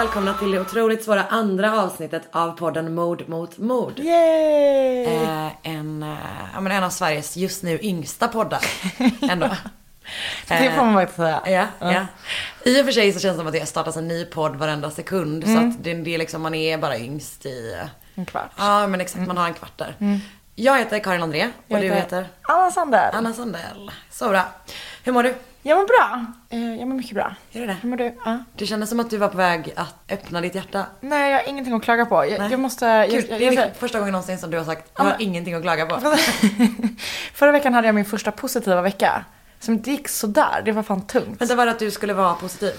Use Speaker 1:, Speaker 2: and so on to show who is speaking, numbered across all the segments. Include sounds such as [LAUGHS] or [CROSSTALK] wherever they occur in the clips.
Speaker 1: välkomna till det otroligt svåra andra avsnittet av podden Mord mot mord.
Speaker 2: Yay!
Speaker 1: Eh, en, eh, ja, men en av Sveriges just nu yngsta poddar. [LAUGHS] Ändå.
Speaker 2: det får man faktiskt säga.
Speaker 1: Ja, ja. I och för sig så känns det som att det startas en ny podd varenda sekund. Så att det, det är liksom, man är bara yngst i...
Speaker 2: En kvart.
Speaker 1: Ja men exakt, man har en kvart där. Jag heter Karin André och
Speaker 2: Jag
Speaker 1: du heter?
Speaker 2: Anna Sandell.
Speaker 1: Anna Sandell. Så bra. Hur mår du?
Speaker 2: Jag mår bra. Eh, jag mår mycket bra.
Speaker 1: Gör du det?
Speaker 2: Hur mår du? Ja.
Speaker 1: Det kändes som att du var på väg att öppna ditt hjärta.
Speaker 2: Nej, jag har ingenting att klaga på. Jag, jag måste... Jag,
Speaker 1: Kul,
Speaker 2: jag,
Speaker 1: det är
Speaker 2: jag,
Speaker 1: första gången någonsin som du har sagt jag har ingenting att klaga på. [LAUGHS]
Speaker 2: Förra veckan hade jag min första positiva vecka. Som det gick sådär. Det var fan tungt.
Speaker 1: Vänta, var det att du skulle vara positiv?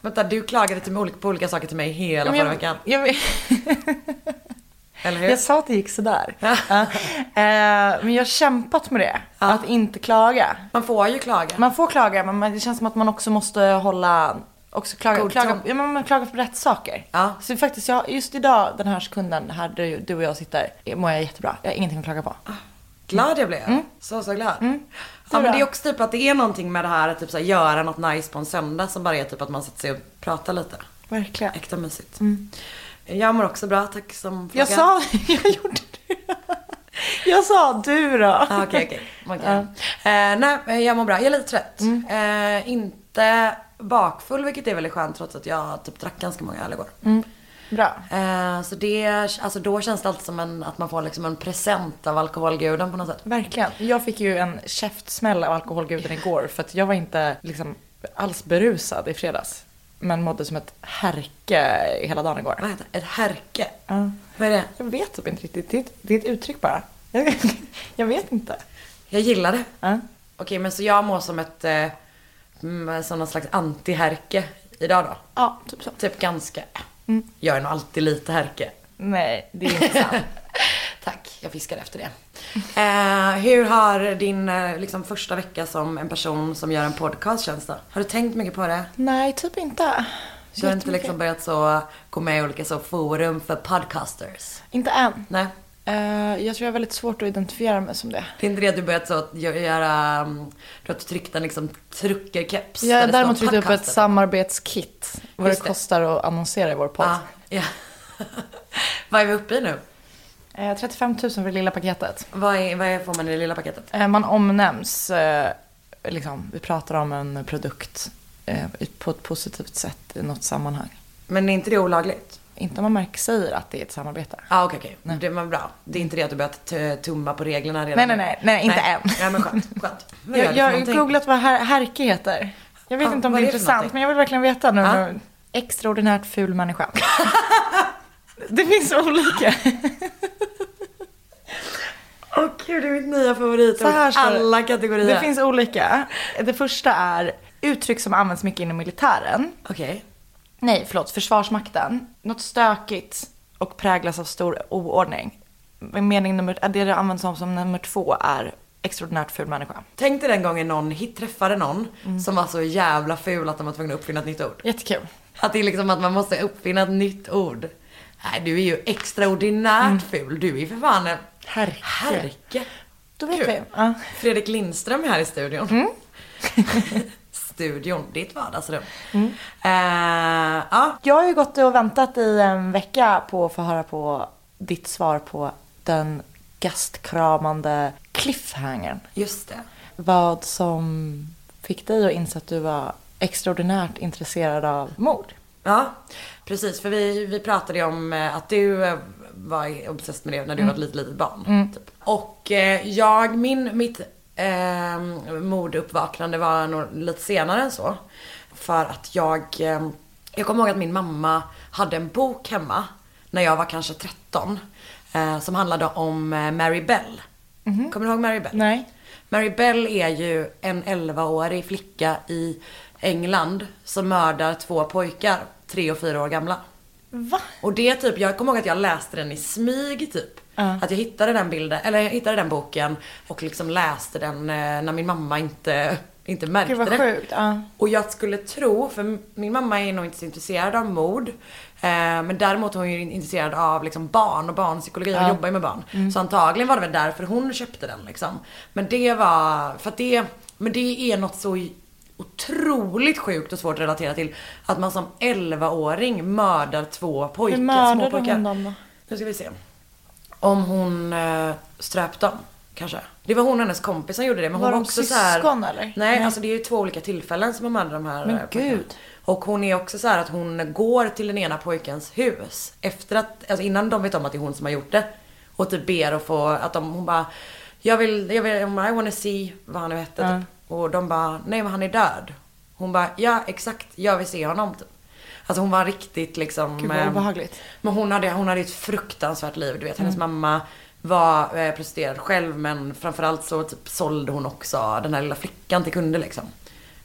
Speaker 1: Vänta, du klagade till mig olika, på olika saker till mig hela förra
Speaker 2: jag,
Speaker 1: veckan.
Speaker 2: jag,
Speaker 1: Eller hur?
Speaker 2: jag sa att det gick sådär. Ja. Eh, men jag har kämpat med det. Att inte klaga.
Speaker 1: Man får ju klaga.
Speaker 2: Man får klaga, men det känns som att man också måste hålla... Också klaga,
Speaker 1: God
Speaker 2: klaga, ja, man klagar på rätt saker.
Speaker 1: Ja.
Speaker 2: Så faktiskt, jag, just idag, den här sekunden, här du, du och jag sitter, mår jag jättebra. Jag har ingenting att klaga på.
Speaker 1: Glad jag blev. Så, så glad. Ja,
Speaker 2: Så
Speaker 1: men det är också typ att det är någonting med det här att typ så här, göra något nice på en söndag som bara är typ att man sätter sig och pratar lite.
Speaker 2: Verkligen.
Speaker 1: Äkta mysigt. Jag mår också bra, tack som
Speaker 2: Jag
Speaker 1: frågar.
Speaker 2: sa, [LAUGHS] jag gjorde det. Jag sa du då.
Speaker 1: Ah, Okej, okej. [LAUGHS] Okej. Eh, nej, eh, jag mår bra. Jag är lite trött. Eh, inte bakfull, vilket är väldigt skönt trots att jag typ drack ganska många öl igår.
Speaker 2: Bra.
Speaker 1: Eh, så det, alltså då känns det alltid som en, att man får liksom en present av alkoholguden på något sätt.
Speaker 2: Verkligen. Jag fick ju en käftsmäll av alkoholguden igår för att jag var inte liksom alls berusad i fredags. Men mådde som ett härke hela dagen igår.
Speaker 1: Vad heter det? Ett härke?
Speaker 2: Ja.
Speaker 1: Vad är det?
Speaker 2: Jag vet typ inte riktigt. Det är, ett, det är ett uttryck bara. Jag [LAUGHS] vet inte.
Speaker 1: Jag gillar det.
Speaker 2: Ja.
Speaker 1: Okej, men så jag mår som ett, eh, mm, som någon slags anti-härke idag då?
Speaker 2: Ja, typ så.
Speaker 1: Typ ganska. Jag är nog alltid lite härke.
Speaker 2: Nej, det är inte sant. [LAUGHS]
Speaker 1: Jag fiskar efter det. [LAUGHS] Eh, hur har din eh, liksom, första vecka som en person som gör en podcast känns då? Har du tänkt mycket på det?
Speaker 2: Nej, typ inte.
Speaker 1: Du har inte liksom börjat så gå med i olika så forum för podcasters?
Speaker 2: Inte än.
Speaker 1: Nej.
Speaker 2: Eh, jag tror jag har väldigt svårt att identifiera mig som det.
Speaker 1: Det är inte det att du börjat så att göra, um, du har tryckt en liksom truckerkeps?
Speaker 2: Jag har däremot tryckt upp ett samarbetskit. Vad
Speaker 1: Just
Speaker 2: det
Speaker 1: det.
Speaker 2: kostar att annonsera i vår podd.
Speaker 1: Ja, ja. [LAUGHS] Vad är vi uppe i nu?
Speaker 2: Eh, 35 000 för det lilla paketet.
Speaker 1: Vad, är, vad är, får man i det lilla paketet?
Speaker 2: Eh, man omnämns, eh, liksom, vi pratar om en produkt eh, på ett positivt sätt i något sammanhang.
Speaker 1: Men är inte det olagligt?
Speaker 2: Inte om man märker säger att det är ett samarbete.
Speaker 1: Ja, ah, okej, okej. Det var bra. Det är inte det att du börjat tumma på reglerna redan
Speaker 2: Nej, nej, nej, nej, inte än.
Speaker 1: Ja, men skönt, skönt. Vad
Speaker 2: Jag, jag har googlat vad här, härke heter. Jag vet
Speaker 1: Ja,
Speaker 2: inte om det är
Speaker 1: är det för
Speaker 2: intressant, men jag vill verkligen veta nu. Nu. Extraordinärt ful människa. [LAUGHS] det finns olika.
Speaker 1: Åh gud, det är mitt nya favorit.
Speaker 2: Så här.
Speaker 1: Alla kategorier.
Speaker 2: Det finns olika. Det första är uttryck som används mycket inom militären.
Speaker 1: Okej.
Speaker 2: Nej, förlåt, Försvarsmakten. Något stökigt och präglas av stor oordning. Mening nummer, det det används som, som nummer två är extraordinärt ful människa.
Speaker 1: Tänk dig den gången någon hit träffade någon
Speaker 2: Mm.
Speaker 1: som var så jävla ful att de var tvungna att uppfinna ett nytt ord.
Speaker 2: Jättekul.
Speaker 1: Att det är liksom att man måste uppfinna ett nytt ord. Nej, du är ju extraordinärt ful. Du är för fan en
Speaker 2: Mm. Härke.
Speaker 1: härke.
Speaker 2: Då vet
Speaker 1: Kul.
Speaker 2: vi. Ja.
Speaker 1: Fredrik Lindström är här i studion.
Speaker 2: Mm. [LAUGHS]
Speaker 1: studion, ditt vardagsrum.
Speaker 2: Mm.
Speaker 1: Eh, ja,
Speaker 2: Jag har ju gått och väntat i en vecka på att få höra på ditt svar på den gastkramande cliffhangern.
Speaker 1: just det.
Speaker 2: Vad som fick dig att inse att du var extraordinärt intresserad av mord.
Speaker 1: Ja, precis. För vi, vi pratade ju om eh, att du eh, var obsessed med det när du var ett litet, litet barn. Typ. Och eh, jag, min, mitt eh, morduppvaknande var nog lite senare än så. För att jag, eh, jag kommer ihåg att min mamma hade en bok hemma när jag var kanske 13. Eh, som handlade om Mary Bell. Kommer du ihåg Mary Bell?
Speaker 2: Nej.
Speaker 1: Mary Bell är ju en 11-årig flicka i England som mördar två pojkar, tre och fyra år gamla.
Speaker 2: Va?
Speaker 1: Och det typ, jag kommer ihåg att jag läste den i smyg typ. Att jag hittade den bilden, eller jag hittade den boken och liksom läste den eh, när min mamma inte, inte märkte
Speaker 2: Gud vad
Speaker 1: det.
Speaker 2: sjukt. Ja.
Speaker 1: Och jag skulle tro, för min mamma är nog inte så intresserad av mord. Eh, men däremot är hon ju intresserad av liksom barn och barnpsykologi. Hon jobbar ju med barn. Så antagligen var det väl därför hon köpte den liksom. Men det var, för att det, men det är något så otroligt sjukt och svårt att relatera till. Att man som 11-åring mördar två pojkar,
Speaker 2: Hur mördade
Speaker 1: pojkar.
Speaker 2: hon dem då?
Speaker 1: Nu ska vi se. Om hon eh, ströp dem, kanske. Det var hon och hennes kompis som gjorde det. Men
Speaker 2: Var
Speaker 1: hon var
Speaker 2: de
Speaker 1: också så här,
Speaker 2: syskon, eller?
Speaker 1: Nej,
Speaker 2: Nej.
Speaker 1: alltså det är ju två olika tillfällen som hon mördar de här
Speaker 2: Men
Speaker 1: eh, pojkarna.
Speaker 2: gud.
Speaker 1: Och hon är också så här att hon går till den ena pojkens hus. Efter att, alltså innan de vet om att det är hon som har gjort det. Och typ ber att få, att de, hon bara Jag vill, jag vill, I wanna see vad han nu hette
Speaker 2: Ja.
Speaker 1: typ. Och de bara, nej men han är död. Hon bara, ja exakt, jag vill se honom typ. Alltså hon var riktigt liksom
Speaker 2: Gud vad
Speaker 1: eh,
Speaker 2: obehagligt.
Speaker 1: men hon hade, hon hade ett fruktansvärt liv. Du vet, hennes mamma var eh, prostituerad själv men framförallt så typ sålde hon också den här lilla flickan till kunder liksom.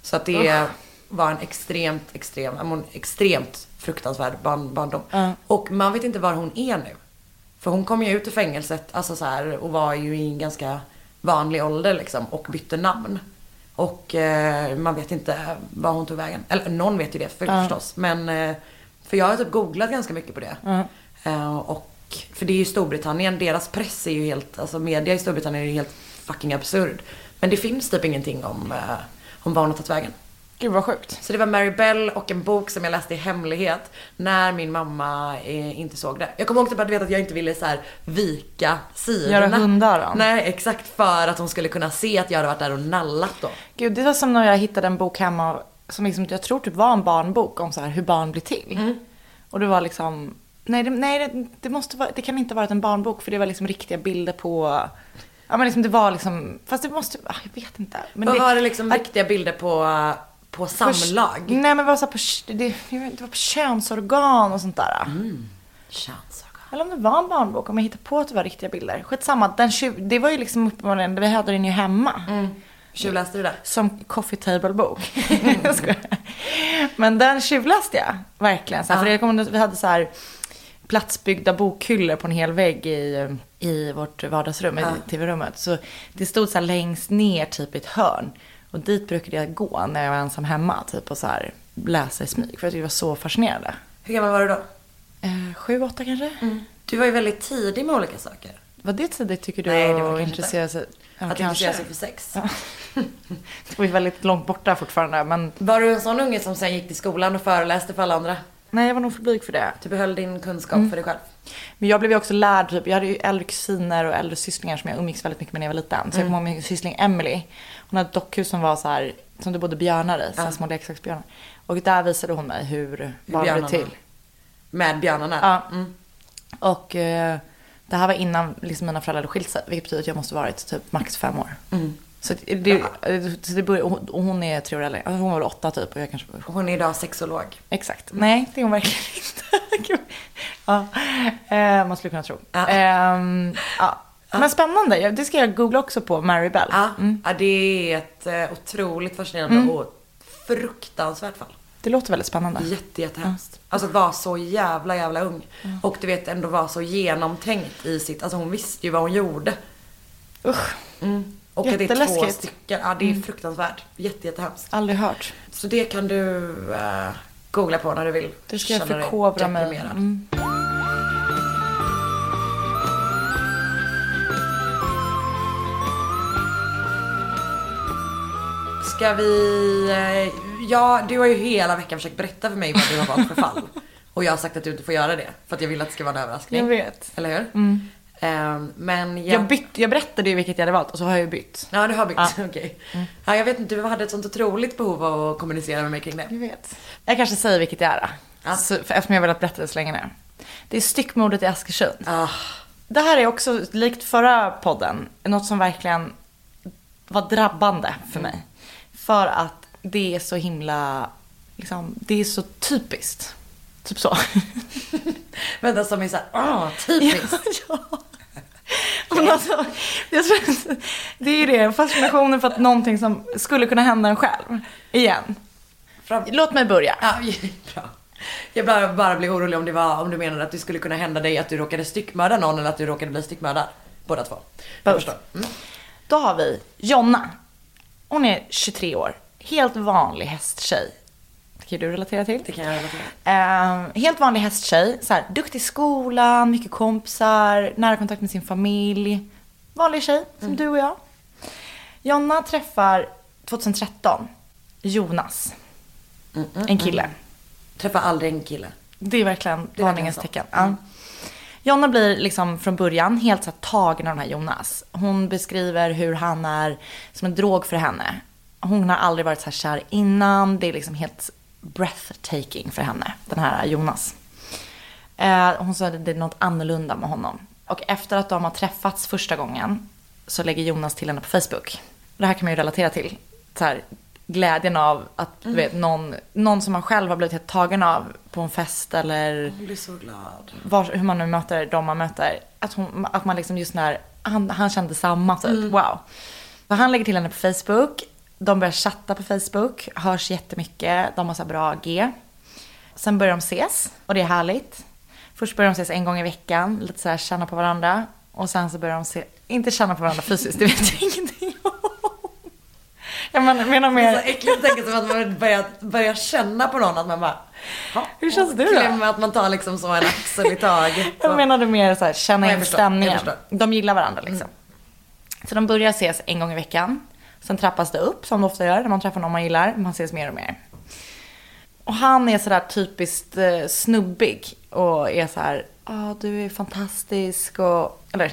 Speaker 1: Så att det var en extremt, extrem, men extremt fruktansvärd barn, barndom.
Speaker 2: Ja.
Speaker 1: Och man vet inte var hon är nu. För hon kom ju ut ur fängelset alltså så här, och var ju i en ganska vanlig ålder liksom och bytte namn. Och eh, man vet inte var hon tog vägen. Eller någon vet ju det för,
Speaker 2: Ja.
Speaker 1: förstås. Men eh, för jag har typ googlat ganska mycket på det.
Speaker 2: Ja.
Speaker 1: Eh, och för det är ju Storbritannien, deras press är ju helt, alltså media i Storbritannien är ju helt fucking absurd. Men det finns typ ingenting om, eh, om var hon har tagit vägen.
Speaker 2: Gud vad sjukt.
Speaker 1: Så det var Mary Bell och en bok som jag läste i hemlighet när min mamma eh, inte såg det. Jag kommer ihåg typ att, vet, att jag inte ville så här vika sidorna.
Speaker 2: Göra hundöron.
Speaker 1: Nej, exakt för att hon skulle kunna se att jag hade varit där och nallat då.
Speaker 2: Gud, det var som när jag hittade en bok hemma som liksom, jag tror typ var en barnbok om så här hur barn blir till.
Speaker 1: Mm.
Speaker 2: Och det var liksom, nej, det, nej det, det, måste vara, det kan inte ha varit en barnbok för det var liksom riktiga bilder på, ja men liksom det var liksom, fast det måste, ah, jag vet inte. Men
Speaker 1: Vad var det liksom riktiga bilder på, på samlag?
Speaker 2: Nej men var så på, det, jag vet inte, det var på könsorgan och sånt där.
Speaker 1: Mm. Könsorgan.
Speaker 2: Eller om det var en barnbok, om jag hittar på att det var riktiga bilder. Skitsamma, den det var ju liksom uppenbarligen, vi hade den ju hemma.
Speaker 1: Tjuvläste du det?
Speaker 2: Som coffee table bok. [LAUGHS] [LAUGHS] Jag skojar. Men den tjuvläste jag verkligen. Så här,
Speaker 1: Ja.
Speaker 2: För jag kommer, vi hade så här platsbyggda bokhyllor på en hel vägg i, i vårt vardagsrum,
Speaker 1: Ja.
Speaker 2: i tv-rummet. Så det stod så här längst ner typ i ett hörn. Och dit brukade jag gå när jag var ensam hemma typ och så här läsa i smyg. För jag tyckte det var så fascinerande.
Speaker 1: Hur gammal var du då?
Speaker 2: Eh, sju, åtta kanske?
Speaker 1: Du var ju väldigt tidig med olika saker.
Speaker 2: Var det tidigt tycker du
Speaker 1: Nej, det var
Speaker 2: intressera sig? Ja,
Speaker 1: att
Speaker 2: kanske.
Speaker 1: intressera sig för sex.
Speaker 2: Ja. [LAUGHS] det var ju väldigt långt borta fortfarande. Men
Speaker 1: Var du en sån unge som sen gick till skolan och föreläste för alla andra?
Speaker 2: nej, jag var nog för blyg för det.
Speaker 1: Du behöll din kunskap
Speaker 2: Mm.
Speaker 1: för dig själv?
Speaker 2: Men jag blev ju också lärd, typ, jag hade ju äldre kusiner och äldre sysslingar som jag umgicks väldigt mycket med när jag var liten. Så jag kommer ihåg min syssling Emily. Hon hade ett dockhus som var så här, som det bodde björnar i, så här små leksaksbjörnar. Och där visade hon mig hur blev
Speaker 1: björnarna-
Speaker 2: till.
Speaker 1: Med björnarna?
Speaker 2: Ja.
Speaker 1: Mm.
Speaker 2: Och eh, det här var innan liksom, mina föräldrar hade skilt sig, vilket betyder att jag måste varit typ max fem år.
Speaker 1: Mm.
Speaker 2: Så det, så det började, och hon- och är tre år äldre, Alltså, hon var väl åtta typ och jag kanske var
Speaker 1: Hon är idag sexolog.
Speaker 2: Exakt. Nej, det är hon verkligen inte. [LAUGHS] Ja, eh, man skulle kunna tro.
Speaker 1: Ja.
Speaker 2: Ehm, ja. Men spännande. Ja, Det ska jag googla också på, Mary Bell.
Speaker 1: Ja,
Speaker 2: Mm.
Speaker 1: ja det är ett eh, otroligt fascinerande och fruktansvärt fall.
Speaker 2: Det låter väldigt spännande.
Speaker 1: Jätte, jättehemskt. Alltså att vara så jävla, jävla ung. Och du vet ändå vara så genomtänkt i sitt, alltså hon visste ju vad hon gjorde.
Speaker 2: Usch,
Speaker 1: Mm. Och att det är två stycken. Ja, det är fruktansvärt. Jätte, jättehemskt.
Speaker 2: aldrig hört.
Speaker 1: Så det kan du eh, googla på när du vill.
Speaker 2: Det ska jag förkovra mig. Mm.
Speaker 1: Ska vi... Eh, ja, du har ju hela veckan försökt berätta för mig vad du har valt för fall. [LAUGHS] Och jag har sagt att du inte får göra det. För att jag vill att det ska vara en överraskning.
Speaker 2: Jag vet.
Speaker 1: Eller hur?
Speaker 2: Mm.
Speaker 1: Ehm, men jag...
Speaker 2: Jag, bytt, jag berättade ju vilket jag hade valt och så har jag ju bytt.
Speaker 1: Ja, du har bytt.
Speaker 2: Ja. [LAUGHS]
Speaker 1: Okej. Ja, jag vet inte, du hade ett sånt otroligt behov av att kommunicera med mig kring det.
Speaker 2: Jag vet. Jag kanske säger vilket det är.
Speaker 1: Ja.
Speaker 2: Så, för, eftersom jag har velat berätta det så länge nu. Det är styckmordet i Askersund.
Speaker 1: Ah,
Speaker 2: Det här är också, likt förra podden, något som verkligen var drabbande för mig. För att det är så himla, liksom, det är så typiskt. Typ så. [LAUGHS]
Speaker 1: vänta, som är såhär, ah, typiskt. [LAUGHS]
Speaker 2: ja. Men alltså, jag tror det är det, fascinationen för att någonting som skulle kunna hända en själv. Igen.
Speaker 1: Fram...
Speaker 2: Låt mig börja.
Speaker 1: Ja, [LAUGHS] bra. Jag bara, bara blir orolig om det var, om du menade att det skulle kunna hända dig att du råkade styckmörda någon eller att du råkade bli styckmördad. Båda två. Mm.
Speaker 2: Då har vi Jonna. Hon är 23 år. Helt vanlig hästtjej. Det kan du relatera till.
Speaker 1: Det kan jag relatera.
Speaker 2: Eh, helt vanlig hästtjej. Så här, duktig i skolan, mycket kompisar, nära kontakt med sin familj. Vanlig tjej, som du och jag. Jonna träffar 2013 Jonas. En kille.
Speaker 1: Träffar aldrig en kille.
Speaker 2: Det är verkligen varningens tecken. Ja. Jonna blir liksom från början helt så tagen av den här Jonas. Hon beskriver hur han är som en drog för henne. Hon har aldrig varit så här kär innan. Det är liksom helt breathtaking för henne, den här Jonas. Eh, hon sa att det är något annorlunda med honom. Och efter att de har träffats första gången så lägger Jonas till henne på Facebook. Det här kan man ju relatera till. Så här, glädjen av att du vet, någon, någon som man själv har blivit helt tagen av på en fest eller
Speaker 1: Hon blir så glad.
Speaker 2: var, hur man nu möter de man möter. Att, hon, att man liksom just när han, han kände samma typ. Wow. Så han lägger till henne på Facebook. De börjar chatta på Facebook. Hörs jättemycket. De har så bra G. Sen börjar de ses och det är härligt. Först börjar de ses en gång i veckan. Lite så här känna på varandra. Och sen så börjar de se, inte känna på varandra fysiskt, det vet jag [LAUGHS] ingenting om. Jag men- menar
Speaker 1: Det är så
Speaker 2: mer,
Speaker 1: äckligt att tänka sig att man börjar, börjar känna på någon att man bara "Ja,
Speaker 2: Hur känns du då?"
Speaker 1: Att man tar liksom så en axel i taget. [LAUGHS]
Speaker 2: jag menade mer så här, känna
Speaker 1: Ja,
Speaker 2: in stämningen. De gillar varandra liksom. Så de börjar ses en gång i veckan. Sen trappas det upp som det ofta gör när man träffar någon man gillar. Man ses mer och mer. Och han är sådär typiskt eh, snubbig och är så här, ja du är fantastisk och, eller,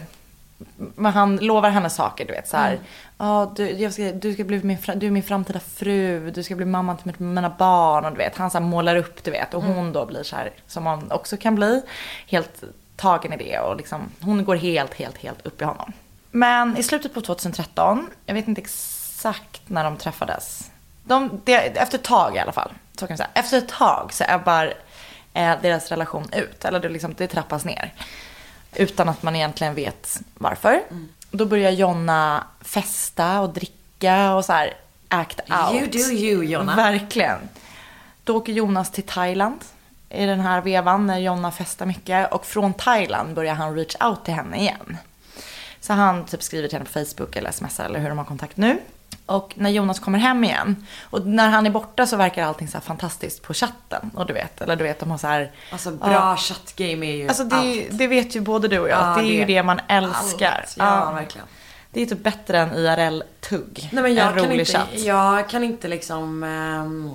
Speaker 2: men han lovar henne saker du vet så här, ja du, jag ska, du ska bli min, du är min framtida fru, du ska bli mamma till mina barn och du vet, han så målar upp du vet och hon då blir så här, som man också kan bli, helt tagen i det och liksom, hon går helt, helt, helt upp i honom. Men i slutet på 2013, jag vet inte exakt när de träffades. De, det, efter ett tag i alla fall, så kan jag säga. Efter ett tag så ebbar eh, deras relation ut, eller det, liksom, det trappas ner. Utan att man egentligen vet varför. Då börjar Jonna festa och dricka och så här act out.
Speaker 1: You do you Jonna.
Speaker 2: Verkligen. Då åker Jonas till Thailand i den här vevan när Jonna festar mycket. Och från Thailand börjar han reach out till henne igen. Så han typ skriver till henne på Facebook eller smsar eller hur de har kontakt nu. Och när Jonas kommer hem igen och när han är borta så verkar allting så fantastiskt på chatten. Och du vet, eller du vet de har så här.
Speaker 1: Alltså bra
Speaker 2: Ja.
Speaker 1: chattgame är ju
Speaker 2: Alltså det,
Speaker 1: allt.
Speaker 2: det vet ju både du och jag.
Speaker 1: Ja,
Speaker 2: det är ju
Speaker 1: det-
Speaker 2: det man älskar.
Speaker 1: Allt. Ja, verkligen.
Speaker 2: Det är typ bättre än IRL-tugg.
Speaker 1: Nej men jag
Speaker 2: en
Speaker 1: kan
Speaker 2: rolig
Speaker 1: inte,
Speaker 2: chatt.
Speaker 1: jag kan inte liksom ehm,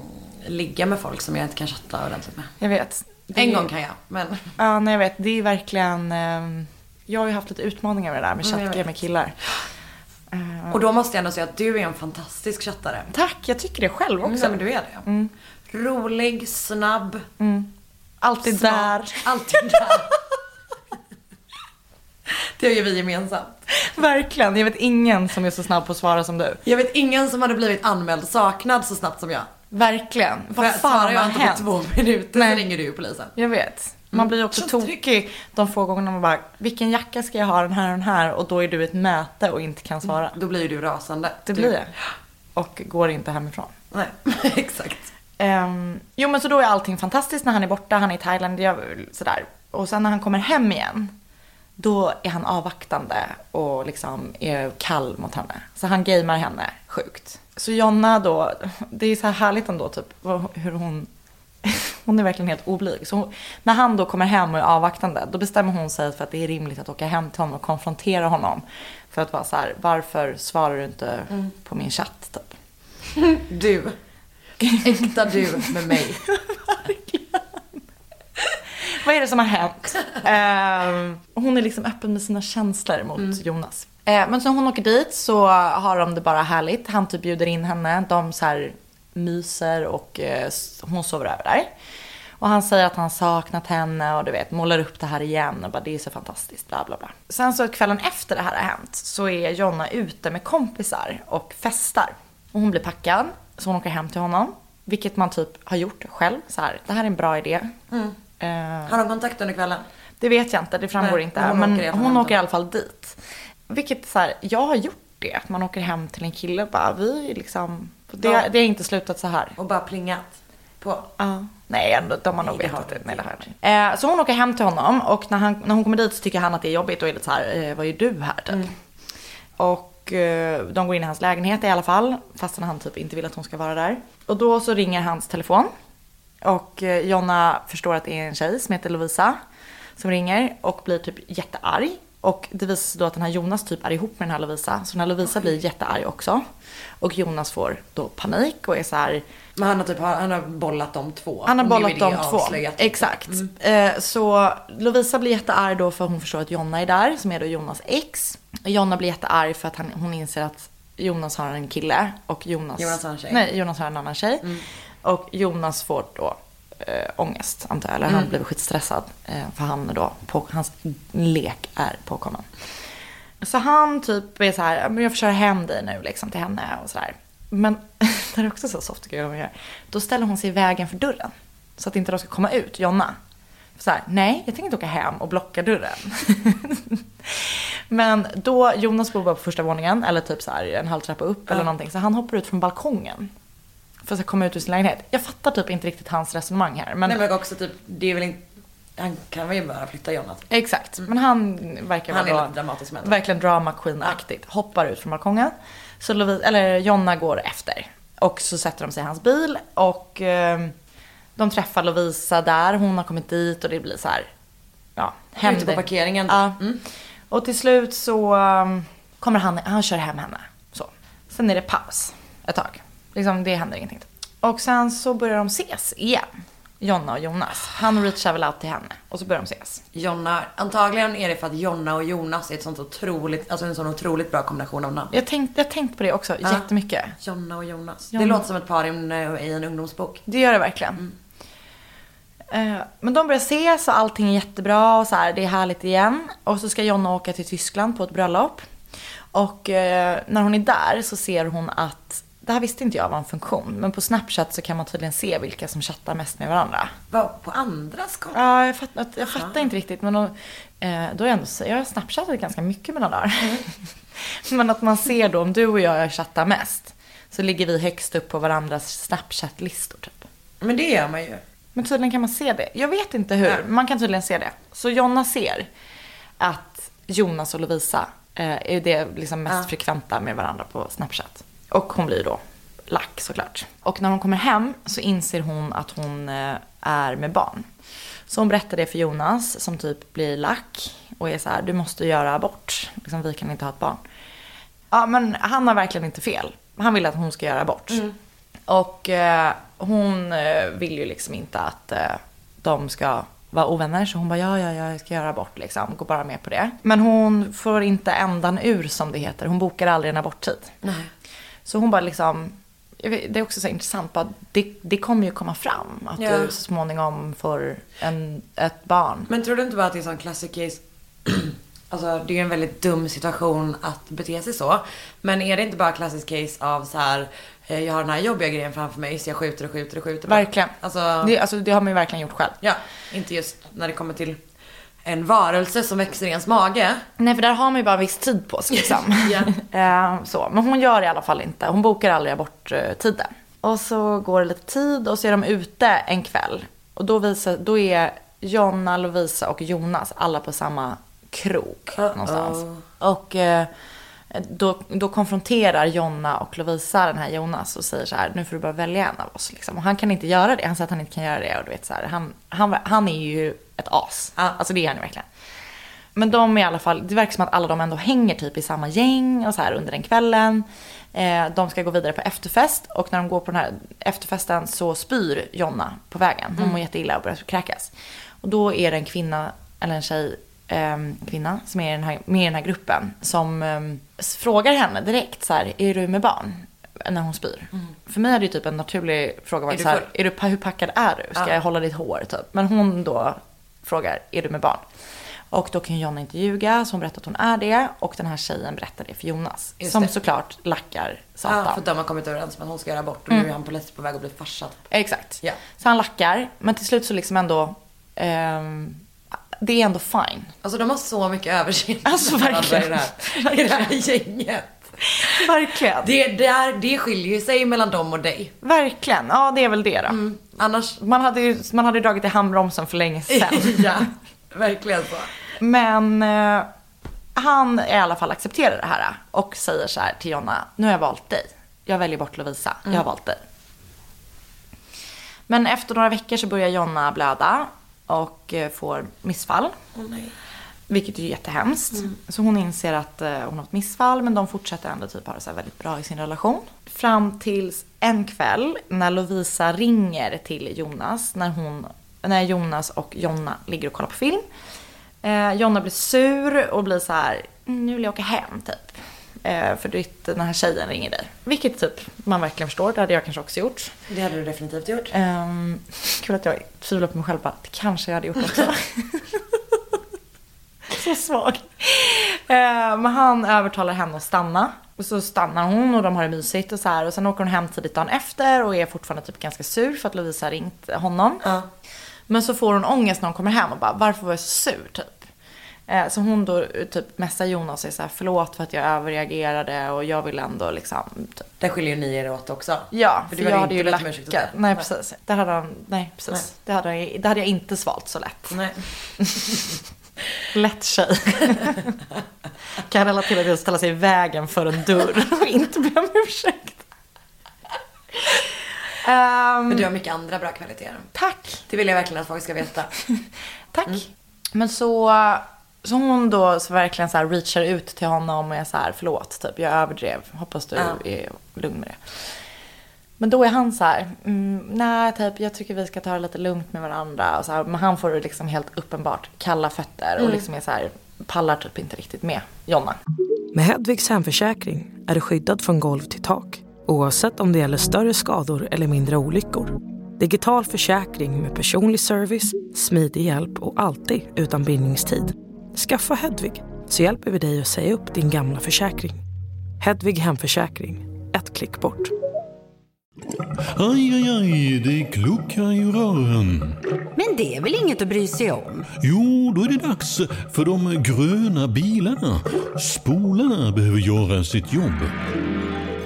Speaker 1: ligga med folk som jag inte kan chatta ordentligt med.
Speaker 2: Jag vet. Det
Speaker 1: En
Speaker 2: är-
Speaker 1: gång kan jag, men
Speaker 2: Ja, nej jag vet. Det är verkligen... ehm, jag har ju haft lite utmaningar med det där med
Speaker 1: Mm,
Speaker 2: chattgame med killar.
Speaker 1: Och då måste jag ändå säga att du är en fantastisk chattare.
Speaker 2: tack, jag tycker det själv
Speaker 1: Mm,
Speaker 2: också.
Speaker 1: nej, men du är det. Rolig, snabb,
Speaker 2: Alltid
Speaker 1: smart.
Speaker 2: där.
Speaker 1: Alltid där. [LAUGHS] det gör vi gemensamt.
Speaker 2: Verkligen. Jag vet ingen som är så snabb på att svara som du.
Speaker 1: Jag vet ingen som hade blivit anmäld saknad så snabbt som jag.
Speaker 2: Verkligen. Vad
Speaker 1: svarar
Speaker 2: fan har
Speaker 1: jag inte på
Speaker 2: hänt?
Speaker 1: två minuter
Speaker 2: Nej.
Speaker 1: så ringer du polisen.
Speaker 2: Jag vet. Man blir ju också
Speaker 1: Så
Speaker 2: tokig de få gångerna man bara, vilken jacka ska jag ha, den här och den här? Och då är du i ett möte och inte kan svara.
Speaker 1: Då blir du rasande.
Speaker 2: Det
Speaker 1: du...
Speaker 2: blir jag. Och går inte hemifrån.
Speaker 1: Nej, [LAUGHS] exakt.
Speaker 2: Ehm, jo men så då är allting fantastiskt när han är borta, han är i Thailand, jag, sådär. Och sen när han kommer hem igen, då är han avvaktande och liksom är kall mot henne. Så han gamear henne sjukt. Så Jonna då, det är så här härligt ändå typ hur hon, [LAUGHS] hon är verkligen helt oblyg. Så hon, när han då kommer hem och är avvaktande, då bestämmer hon sig för att det är rimligt att åka hem till honom och konfrontera honom. För att vara så här, varför svarar du inte på min chatt typ? [LAUGHS]
Speaker 1: Du. Äkta du med mig. [LAUGHS]
Speaker 2: Vad är det som har hänt? Ehm, hon är liksom öppen med sina känslor mot Jonas. Eh, men så när hon åker dit så har de det bara härligt. Han typ bjuder in henne. De så här myser och eh, hon sover över där. Och han säger att han saknat henne och du vet målar upp det här igen och bara det är så fantastiskt bla bla bla. Sen så kvällen efter det här har hänt så är Jonna ute med kompisar och festar. Och hon blir packad så hon åker hem till honom. Vilket man typ har gjort själv. Så här, det här är en bra idé. Eh,
Speaker 1: Har de kontakt under kvällen?
Speaker 2: det vet jag inte, det framgår
Speaker 1: Nej,
Speaker 2: inte.
Speaker 1: hon
Speaker 2: Men
Speaker 1: åker
Speaker 2: hon åker i alla fall dit. Vilket så här, jag har gjort det. Att man åker hem till en kille och bara, vi är liksom, det,
Speaker 1: Ja.
Speaker 2: det har inte slutat så här.
Speaker 1: Och bara plingat på?
Speaker 2: Ja. Nej, ändå, de har nog vetat det.
Speaker 1: de
Speaker 2: Nej, det har. Eh, så hon åker hem till honom och när, han, när hon kommer dit så tycker han att det är jobbigt och är lite så här, eh, vad är du här typ? Och eh, de går in i hans lägenhet i alla fall, fastän han typ inte vill att hon ska vara där. Och då så ringer hans telefon. Och eh, Jonna förstår att det är en tjej som heter Lovisa som ringer och blir typ jättearg. Och det visar sig då att den här Jonas typ är ihop med den här Lovisa. Så när Lovisa blir jättearg också. Och Jonas får då panik och är så här.
Speaker 1: Men han har typ han har bollat de två.
Speaker 2: Han har bollat de två.
Speaker 1: avslöjat.
Speaker 2: Exakt. Eh, så Lovisa blir jättearg då för hon förstår att Jonna är där, som är då Jonas ex. Och Jonna blir jättearg för att han, hon inser att Jonas har en kille och Jonas,
Speaker 1: Jonas har en tjej.
Speaker 2: Nej, Jonas har en annan tjej. Och Jonas får då äh, ångest, antar jag. Eller han blir skitstressad. Eh, för han då, på, hans lek är påkommen. Så han typ är så här, men jag får köra hem dig nu liksom till henne och sådär. Men [LAUGHS] det är också så soft tycker jag. Då ställer hon sig i vägen för dörren. Så att inte de ska komma ut, Jonna. Så här, nej, jag tänker inte åka hem och blocka dörren. [LAUGHS] Men då, Jonas bor bara på första våningen, eller typ så här en halv trappa upp eller någonting. Så han hoppar ut från balkongen. För att komma ut ur sin lägenhet. Jag fattar typ inte riktigt hans resonemang här. Men
Speaker 1: Nej men också typ, det är väl inte, han kan väl bara flytta Jonna. typ.
Speaker 2: Exakt, men han verkar
Speaker 1: Han är
Speaker 2: vara
Speaker 1: lite dramatisk det.
Speaker 2: verkligen drama queen-aktigt. Hoppar ut från balkongen. Så Lovisa, eller Jonna går efter. Och så sätter de sig i hans bil och eh, de träffar Lovisa där. Hon har kommit dit och det blir så här, ja,
Speaker 1: Ute på parkeringen.
Speaker 2: Ja.
Speaker 1: Mm.
Speaker 2: Och till slut så um, kommer han, han kör hem henne. Så. Sen är det paus ett tag. Liksom, det händer ingenting. Och sen så börjar de ses igen. Jonna och Jonas. Han reachar väl out till henne och så börjar de ses.
Speaker 1: Jonna, antagligen är det för att Jonna och Jonas är ett sånt otroligt, alltså en sån otroligt bra kombination av namn.
Speaker 2: Jag tänkte jag tänkt på det också jättemycket.
Speaker 1: Jonna och Jonas.
Speaker 2: Jonna.
Speaker 1: Det låter som ett par i en, i en ungdomsbok.
Speaker 2: Det gör det verkligen. Eh, Men de börjar ses och allting är jättebra och så här, det är härligt igen. Och så ska Jonna åka till Tyskland på ett bröllop. Och eh, när hon är där så ser hon att, det här visste inte jag var en funktion, men på Snapchat så kan man tydligen se vilka som chattar mest med varandra.
Speaker 1: Vad, på andras konton?
Speaker 2: Ja, jag, fattar, jag fattar inte riktigt. Men då, eh, då är jag ändå, jag har snapchattat ganska mycket med några dagar. [LAUGHS] men att man ser då, om du och jag chattar mest, så ligger vi högst upp på varandras Snapchat-listor typ.
Speaker 1: Men det gör man ju.
Speaker 2: Men tydligen kan man se det. Jag vet inte hur.
Speaker 1: Ja.
Speaker 2: Man kan tydligen se det. Så Jonna ser att Jonas och Lovisa eh, är det liksom mest
Speaker 1: Ja.
Speaker 2: frekventa med varandra på Snapchat. Och hon blir då lack såklart. Och när hon kommer hem så inser hon att hon eh, är med barn. Så hon berättar det för Jonas som typ blir lack och är så här, du måste göra abort. Liksom, vi kan inte ha ett barn. Ja men han har verkligen inte fel. Han vill att hon ska göra abort. Och eh, hon eh, vill ju liksom inte att eh, de ska vara ovänner. Så hon bara ja, ja, ja, jag ska göra abort liksom. Går bara med på det. Men hon får inte ändan ur som det heter. Hon bokar aldrig en aborttid.
Speaker 1: Nej.
Speaker 2: Så hon bara liksom, det är också så intressant, bara, det, det kommer ju komma fram att
Speaker 1: Ja.
Speaker 2: du så småningom får en, ett barn.
Speaker 1: Men tror du inte bara att det är en sån classic case? [CLEARS THROAT] Alltså det är ju en väldigt dum situation att bete sig så. Men är det inte bara classic case av så här, eh, jag har den här jobbiga grejen framför mig så jag skjuter och skjuter och skjuter.
Speaker 2: Verkligen.
Speaker 1: Alltså,
Speaker 2: Det, alltså, det har man ju verkligen gjort själv.
Speaker 1: ja, inte just när det kommer till en varelse som växer i ens mage.
Speaker 2: Nej, för där har man ju bara en viss tid på sig liksom. [LAUGHS] [LAUGHS] Eh, så. Men hon gör det i alla fall inte. Hon bokar aldrig aborttiden. Och så går det lite tid och så är de ute en kväll. Och då, visar, då är Jonna, Lovisa och Jonas alla på samma krog
Speaker 1: Uh-oh.
Speaker 2: någonstans. Och eh, då, då konfronterar Jonna och Lovisa den här Jonas och säger så här, nu får du bara välja en av oss. Liksom. Och han kan inte göra det. Han säger att han inte kan göra det. Och du vet, så här, han, han, han är ju ett as.
Speaker 1: Ja.
Speaker 2: Alltså det är han ju verkligen. Men de är i alla fall, det verkar som att alla de ändå hänger typ i samma gäng och så här under den kvällen. Eh, de ska gå vidare på efterfest och när de går på den här efterfesten så spyr Jonna på vägen. Hon mår jätteilla och börjar kräkas. Och då är det en kvinna, eller en tjej, ehm, kvinna som är i den här, med i den här gruppen som ehm, frågar henne direkt så här, är du med barn? När hon spyr. För mig är det ju typ en naturlig fråga varit
Speaker 1: du
Speaker 2: så här, är du, hur packad är du? Ska
Speaker 1: Ja.
Speaker 2: jag hålla ditt hår typ? Men hon då frågar, är du med barn? Och då kan Jonna inte ljuga, så hon berättar att hon är det. Och den här tjejen berättar det för Jonas.
Speaker 1: Just
Speaker 2: som
Speaker 1: det.
Speaker 2: såklart lackar satan.
Speaker 1: Ja, för de har kommit överens om att hon ska göra abort och nu är han på på väg att bli farsa.
Speaker 2: Exakt.
Speaker 1: Ja.
Speaker 2: Så han lackar, men till slut så liksom ändå, ehm, det är ändå fine.
Speaker 1: Alltså de har så mycket överseende [LAUGHS]
Speaker 2: Alltså, verkligen.
Speaker 1: i det här, i det här gänget.
Speaker 2: Verkligen.
Speaker 1: Det, det, är, det skiljer ju sig mellan dem och dig.
Speaker 2: Verkligen, ja det är väl det då.
Speaker 1: Mm. Annars,
Speaker 2: Man hade ju man hade dragit i handbromsen för länge sedan. [LAUGHS]
Speaker 1: ja, verkligen så.
Speaker 2: Men eh, han i alla fall accepterar det här och säger så här till Jonna, nu har jag valt dig. Jag väljer bort Lovisa, jag har valt dig. Men efter några veckor så börjar Jonna blöda och eh, får missfall.
Speaker 1: Åh nej.
Speaker 2: Vilket är jättehemskt. Så hon inser att eh, hon har ett missfall men de fortsätter ändå typ ha det så väldigt bra i sin relation. Fram tills en kväll när Lovisa ringer till Jonas när, hon, när Jonas och Jonna ligger och kollar på film. Eh, Jonna blir sur och blir så här, "Mm, nu vill jag åka hem typ. Eh, för ditt, den här tjejen ringer dig. Vilket typ man verkligen förstår, det hade jag kanske också gjort.
Speaker 1: Det hade du definitivt gjort.
Speaker 2: Um, kul att jag tvivlar på mig själv bara, det kanske jag hade gjort också. [LAUGHS] så svag. Eh, men han övertalar henne att stanna. Och så stannar hon och de har det mysigt och så här. Och sen åker hon hem tidigt dagen efter och är fortfarande typ ganska sur för att Lovisa har ringt honom.
Speaker 1: Ja.
Speaker 2: Men så får hon ångest när hon kommer hem och bara, varför var jag så sur typ? Eh, Så hon då typ messar Jonas och säger så här, förlåt för att jag överreagerade och jag vill ändå liksom typ,
Speaker 1: Där skiljer ni er åt också.
Speaker 2: Ja,
Speaker 1: För
Speaker 2: för, jag
Speaker 1: hade
Speaker 2: ju lackat. Nej, precis. Det hade han, nej precis.
Speaker 1: Nej.
Speaker 2: Det, hade, jag- det hade jag inte svalt så lätt.
Speaker 1: Nej. [LAUGHS]
Speaker 2: Lätt tjej. kan relatera till att ställa sig i vägen för en dörr och inte be om ursäkt. Ehm,
Speaker 1: Men du har mycket andra bra kvaliteter.
Speaker 2: tack.
Speaker 1: Det vill jag verkligen att folk ska veta. [LAUGHS]
Speaker 2: Tack. Men så, så hon då så verkligen så här reachar ut till honom och är så här, förlåt, typ, jag överdrev. Hoppas du
Speaker 1: Ja.
Speaker 2: är lugn med det. Men då är han så här, mm, nej, typ, jag tycker vi ska ta det lite lugnt med varandra. Och så här, men han får liksom helt uppenbart kalla fötter och liksom är så här, pallar typ inte riktigt med Jonna.
Speaker 3: Med Hedvigs hemförsäkring är du skyddad från golv till tak oavsett om det gäller större skador eller mindre olyckor. Digital försäkring med personlig service, smidig hjälp och alltid utan bindningstid. Skaffa Hedvig så hjälper vi dig att säga upp din gamla försäkring. Hedvig hemförsäkring, ett klick bort.
Speaker 4: Aj, aj, aj, det kluckar i rören.
Speaker 5: Men det är väl inget att bry sig om?
Speaker 4: Jo, då är det dags för de gröna bilarna. Spolarna behöver göra sitt jobb.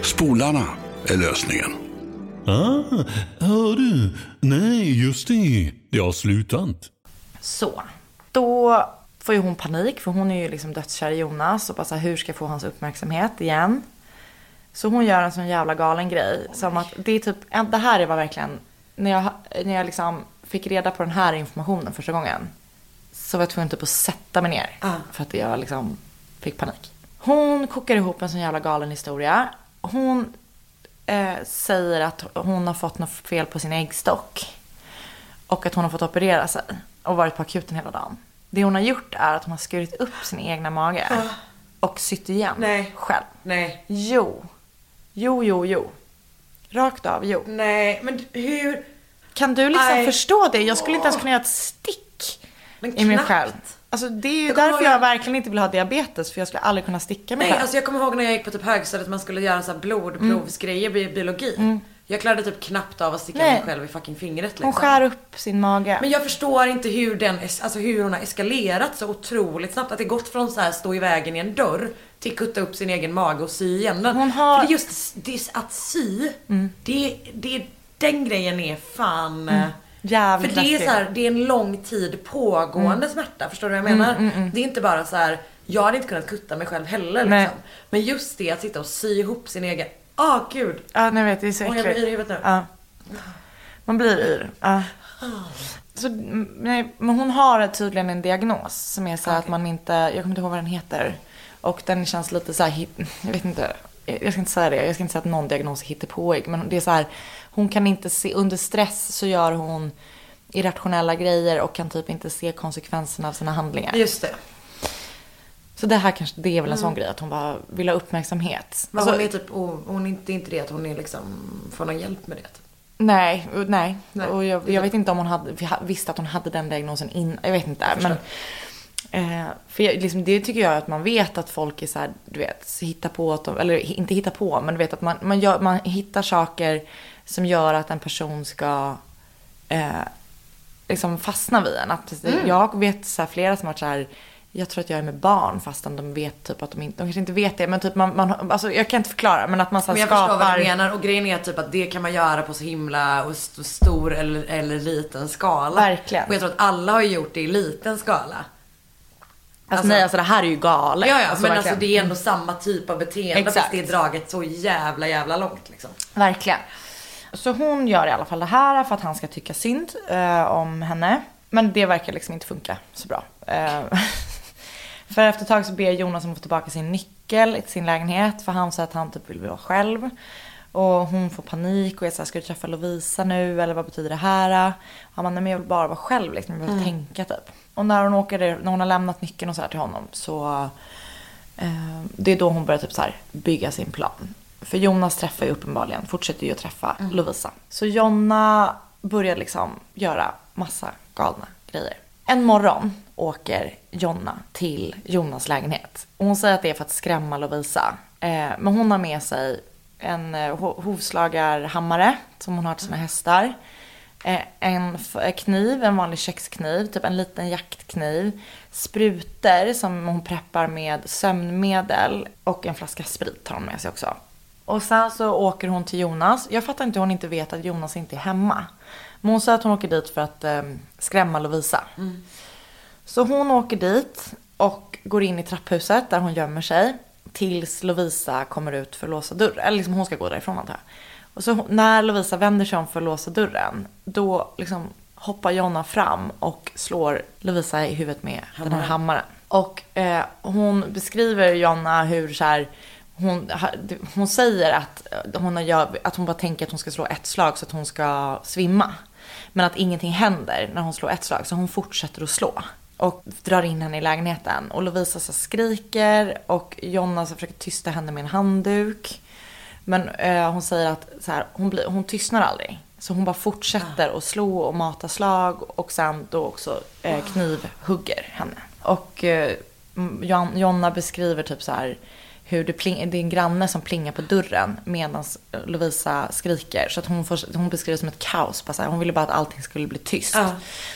Speaker 6: Spolarna är lösningen.
Speaker 4: Ah, hör du? Nej, just det. Det har slutat.
Speaker 2: Så, då får ju hon panik för hon är ju liksom dödskär i Jonas och bara så här, hur ska jag få hans uppmärksamhet igen? Så hon gör en sån jävla galen grej som att det är typ, det här var verkligen, när jag, när jag liksom fick reda på den här informationen första gången så var jag tvungen typ att sätta mig ner
Speaker 1: Ah.
Speaker 2: för att jag liksom fick panik. Hon kokar ihop en sån jävla galen historia. Hon eh, säger att hon har fått något fel på sin äggstock. Och att hon har fått operera sig och varit på akuten hela dagen. Det hon har gjort är att hon har skurit upp sin egna mage. Och sytt igen
Speaker 1: Nej.
Speaker 2: själv.
Speaker 1: Nej.
Speaker 2: Jo. Jo, jo, jo. Rakt av, jo.
Speaker 1: Nej, men hur?
Speaker 2: Kan du liksom
Speaker 1: Nej.
Speaker 2: förstå det? Jag skulle inte ens kunna göra ett stick
Speaker 1: Men
Speaker 2: i mig
Speaker 1: knappt.
Speaker 2: själv. Alltså det är ju
Speaker 1: Jag
Speaker 2: därför
Speaker 1: ihåg-
Speaker 2: jag verkligen inte vill ha diabetes för jag skulle aldrig kunna sticka mig
Speaker 1: Nej,
Speaker 2: själv.
Speaker 1: alltså jag kommer ihåg när jag gick på typ högstadiet man skulle göra så här blodprovsgrejer i biologi. Jag klarade typ knappt av att sticka
Speaker 2: Nej.
Speaker 1: mig själv i fucking fingret liksom.
Speaker 2: Hon skär upp sin mage.
Speaker 1: Men jag förstår inte hur den, alltså hur hon har eskalerat så otroligt snabbt. Att det gått från så här stå i vägen i en dörr till kutta upp sin egen mage och sy igen den.
Speaker 2: Hon har-
Speaker 1: För det är just det, att sy, det, det, den grejen är fan... eh,
Speaker 2: Jävligt
Speaker 1: För det är så här, det är en lång tid pågående smärta. Förstår du vad jag menar? Det är inte bara så här. jag hade inte kunnat kutta mig själv heller
Speaker 2: Nej.
Speaker 1: liksom. Men just det att sitta och sy ihop sin egen, ah gud.
Speaker 2: Ja, ni vet, det är så
Speaker 1: Åh, jag blir
Speaker 2: äckligt.
Speaker 1: yr i huvudet nu.
Speaker 2: Ja. Man blir yr. Ja. Så, mm, nej, men hon har tydligen en diagnos som är så här att man inte, jag kommer inte ihåg vad den heter. Och den känns lite så här, jag vet inte, jag ska inte säga det, jag ska inte säga att någon diagnos är hittepåig. Men det är så här, hon kan inte se, under stress så gör hon irrationella grejer och kan typ inte se konsekvenserna av sina handlingar.
Speaker 1: Just det.
Speaker 2: Så det här kanske, det är väl en sån grej att hon bara vill ha uppmärksamhet.
Speaker 1: Men
Speaker 2: Alltså,
Speaker 1: hon är typ, hon är inte, inte det att hon är liksom, får någon hjälp med det.
Speaker 2: Nej, nej.
Speaker 1: Nej.
Speaker 2: Och jag, jag vet inte om hon hade, vi ha- visste att hon hade den diagnosen innan. Jag vet inte.
Speaker 1: förstår.
Speaker 2: men, eh, för jag, liksom, det tycker jag att man vet att folk är så här, du vet, hittar på att de, eller inte hittar på, men du vet att man, man, gör, man hittar saker som gör att en person ska eh, liksom fastna vid en. Att,
Speaker 1: Mm.
Speaker 2: Jag vet så här, flera som har varit så här, jag tror att jag är med barn fastän de vet typ att de inte, de kanske inte vet det, men typ man, man alltså jag kan inte förklara, men att man så
Speaker 1: Men jag
Speaker 2: skapar.
Speaker 1: förstår vad du menar och grejen är typ att det kan man göra på så himla och st- stor eller, eller liten skala.
Speaker 2: Verkligen.
Speaker 1: Och jag tror att alla har gjort det i liten skala.
Speaker 2: Alltså,
Speaker 1: Alltså-
Speaker 2: nej, alltså det här är ju galet.
Speaker 1: Ja, ja,
Speaker 2: alltså,
Speaker 1: men
Speaker 2: verkligen.
Speaker 1: alltså det är ändå samma typ av beteende
Speaker 2: Exakt.
Speaker 1: fast det är draget så jävla jävla långt liksom.
Speaker 2: Verkligen. Så hon gör i alla fall det här för att han ska tycka synd eh, om henne. Men det verkar liksom inte funka så bra. Eh, [LAUGHS] För efter ett tag så ber Jonas om att få tillbaka sin nyckel till sin lägenhet. För han säger att han typ vill vara själv. Och hon får panik och är såhär, ska du träffa Lovisa nu eller vad betyder det här? Han bara, nej men jag vill bara vara själv liksom, jag vill
Speaker 1: Mm.
Speaker 2: tänka typ. Och när hon åker, när hon har lämnat nyckeln och så här till honom så eh, det är då hon börjar typ så här bygga sin plan. För Jonas träffar ju uppenbarligen, fortsätter ju att träffa
Speaker 1: Mm.
Speaker 2: Lovisa. Så Jonna börjar liksom göra massa galna grejer. En morgon åker Jonna till Jonas lägenhet. Och hon säger att det är för att skrämma Lovisa. Eh, men hon har med sig en eh, ho- hovslagarhammare som hon har till sina hästar. Eh, en eh, kniv, en vanlig kökskniv, typ en liten jaktkniv. Sprutor som hon preppar med sömnmedel och en flaska sprit har hon med sig också. Och sen så åker hon till Jonas. Jag fattar inte hur hon inte vet att Jonas inte är hemma. Men hon säger att hon åker dit för att eh, skrämma Lovisa. Så hon åker dit och går in i trapphuset där hon gömmer sig. Tills Lovisa kommer ut för att låsa dörren. Eller liksom hon ska gå därifrån antar jag. Och så när Lovisa vänder sig om för att låsa dörren. Då liksom hoppar Jonna fram och slår Lovisa i huvudet med den här hammaren. Och eh, hon beskriver Jonna hur så här, hon, hon säger att eh, hon, gör, att hon bara tänker att hon ska slå ett slag så att hon ska svimma. Men att ingenting händer när hon slår ett slag så hon fortsätter att slå. Och drar in henne i lägenheten. Och Lovisa så skriker och Jonna så försöker tysta henne med en handduk. Men eh, hon säger att så här, hon, blir, hon tystnar aldrig. Så hon bara fortsätter att slå och mata slag och sen då också eh, knivhugger henne. Och eh, Jon- Jonna beskriver typ så här hur det, pling, det är en granne som plingar på dörren medan Lovisa skriker. Så att hon, får, hon beskriver det som ett kaos. Bara så här, hon ville bara att allting skulle bli tyst.
Speaker 1: Ja.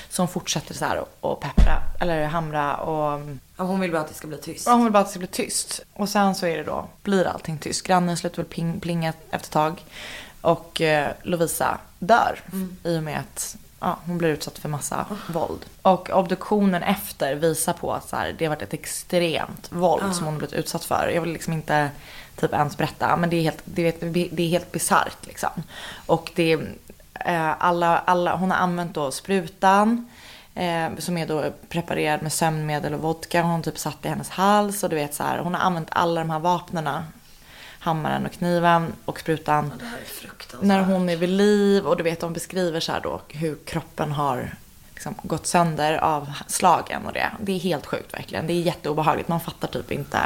Speaker 2: Så hon fortsätter så här och, och peppra, eller hamra och
Speaker 1: Ja, hon vill bara att det ska bli tyst.
Speaker 2: Ja, hon vill bara att det ska bli tyst. Och sen så är det då, blir allting tyst. Grannen slutar väl pling, plinga efter ett tag. Och eh, Lovisa dör i och med att ja, hon blir utsatt för massa våld. Och obduktionen efter visar på att så här, det har varit ett extremt våld som hon har blivit utsatt för. Jag vill liksom inte typ ens berätta, men det är helt, det är, det är helt bisarrt liksom. Och det är, eh, alla, alla, hon har använt då sprutan. Eh, som är då preparerad med sömnmedel och vodka. Hon har typ satt i hennes hals och du vet så här. Hon har använt alla de här vapnena. Hammaren och kniven och sprutan.
Speaker 1: Fruktansvärt.
Speaker 2: När hon är vid liv och du vet de beskriver så här då hur kroppen har liksom gått sönder av slagen och det. Det är helt sjukt verkligen. Det är jätteobehagligt. Man fattar typ inte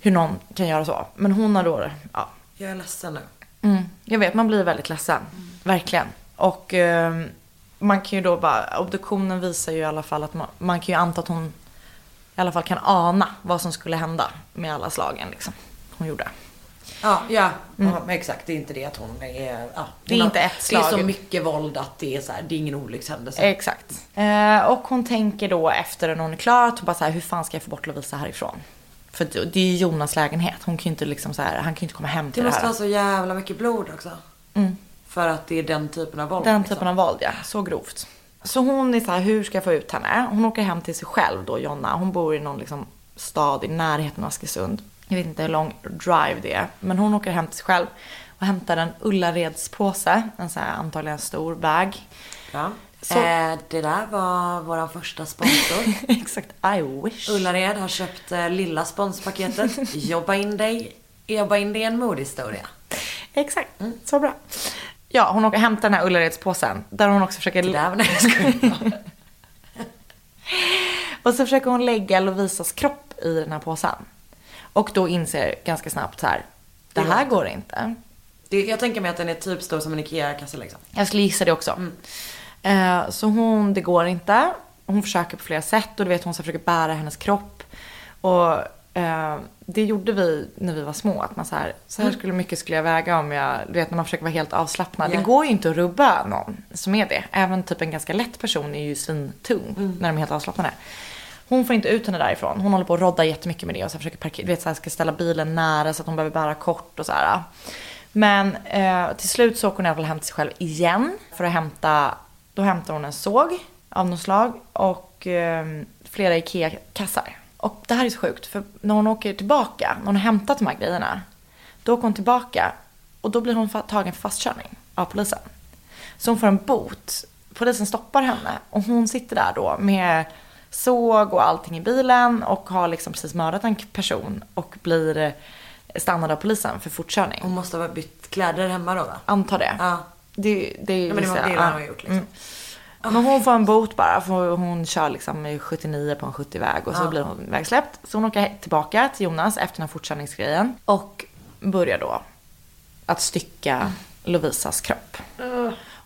Speaker 2: hur någon kan göra så. Men hon har då, ja,
Speaker 1: Jag är ledsen nu.
Speaker 2: Mm, jag vet, man blir väldigt ledsen. Verkligen. Och eh, man kan ju då bara, obduktionen visar ju i alla fall att man, man kan ju anta att hon i alla fall kan ana vad som skulle hända med alla slagen liksom. Hon gjorde.
Speaker 1: Ja, ja, ja men exakt. Det är inte det att hon är... Ja,
Speaker 2: Mm. Det är
Speaker 1: hon
Speaker 2: inte
Speaker 1: har,
Speaker 2: ett
Speaker 1: Det är så
Speaker 2: slag.
Speaker 1: mycket våld att det är så här, det är ingen olyckshändelse.
Speaker 2: Exakt. Eh, och hon tänker då efter när hon är klar, att hon bara så här, hur fan ska jag få bort Lovisa härifrån? För det det är ju Jonas lägenhet. Hon kan ju inte liksom så här, han kan ju inte komma hem
Speaker 1: Det
Speaker 2: till det,
Speaker 1: måste
Speaker 2: här.
Speaker 1: vara så jävla mycket blod också.
Speaker 2: Mm.
Speaker 1: För att det är den typen av våld.
Speaker 2: Den
Speaker 1: liksom.
Speaker 2: typen av våld, ja. Så grovt. Så hon är så här, hur ska jag få ut henne? Hon åker hem till sig själv då, Jonna. Hon bor i någon liksom stad i närheten av Askersund. Jag vet inte hur lång drive det är. Men hon åker hem till sig själv och hämtar en Ullaredspåse. En så här antagligen stor bag.
Speaker 1: Ja.
Speaker 2: Så-
Speaker 1: Eh, det där var vår första sponsor. [LAUGHS]
Speaker 2: Exakt, I wish.
Speaker 1: Ullared har köpt eh, lilla sponspaketet. [LAUGHS] Jobba in dig. Jobba in dig i en modehistoria.
Speaker 2: Exakt, så bra. Ja, hon åker och hämtar den här Ullaredspåsen. Där hon också försöker...
Speaker 1: Det där [LAUGHS] nej.
Speaker 2: Och så försöker hon lägga Lovisas kropp i den här påsen. Och då inser ganska snabbt så här, det här
Speaker 1: går
Speaker 2: inte.
Speaker 1: Det, jag tänker mig att den är typ stor som en IKEA-kasse liksom.
Speaker 2: Jag skulle gissa det också. Eh, så hon, det går inte. Hon försöker på flera sätt och du vet hon så försöker bära hennes kropp. Och eh, det gjorde vi när vi var små. Att man så här, så här skulle mycket skulle jag väga om jag, du vet när man försöker vara helt avslappnad.
Speaker 1: Ja.
Speaker 2: Det går ju inte att rubba någon som är det. Även typ en ganska lätt person är ju svintung när de är helt avslappnade. Hon får inte ut henne därifrån. Hon håller på att rodda jättemycket med det och så försöker parkera, du vet så här, ska ställa bilen nära så att hon behöver bära kort och så här. Men eh, till slut så åker hon i alla fall hem till sig själv igen för att hämta, då hämtar hon en såg av något slag och eh, flera IKEA-kassar. Och det här är så sjukt för när hon åker tillbaka, när hon har hämtat de här grejerna, då åker hon tillbaka och då blir hon tagen för fastkörning av polisen. Så hon får en bot. Polisen stoppar henne och hon sitter där då med såg och allting i bilen och har liksom precis mördat en person och blir eh, stannad av polisen för fortkörning.
Speaker 1: Hon måste ha bytt kläder hemma då va?
Speaker 2: Antar det.
Speaker 1: Ja.
Speaker 2: Det, det,
Speaker 1: Ja, men det var det hon har gjort liksom.
Speaker 2: Men hon får en bot bara för hon kör liksom i 79 på en 70-väg och så blir hon vägsläppt. Så hon åker tillbaka till Jonas efter den här fortkörningsgrejen och börjar då att stycka Lovisas kropp.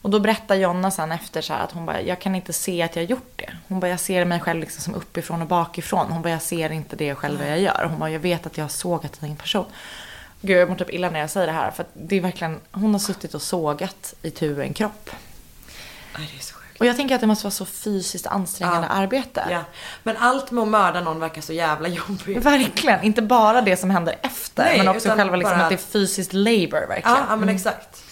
Speaker 2: Och då berättar Jonna sen efter så här att hon bara, jag kan inte se att jag har gjort det. Hon bara, jag ser mig själv liksom som uppifrån och bakifrån. Hon bara, jag ser inte det själv vad jag gör. Hon bara, jag vet att jag har sågat en person. Gud, jag mår typ illa när jag säger det här. För att det är verkligen, hon har suttit och sågat i tu en kropp. Och jag tänker att det måste vara så fysiskt ansträngande
Speaker 1: Ja.
Speaker 2: arbete.
Speaker 1: Ja. Men allt med att mörda någon verkar så jävla jobbigt.
Speaker 2: Verkligen, inte bara det som händer efter.
Speaker 1: Nej,
Speaker 2: men också själva liksom
Speaker 1: bara-
Speaker 2: att det är fysiskt labor verkligen.
Speaker 1: Ja, ja men exakt.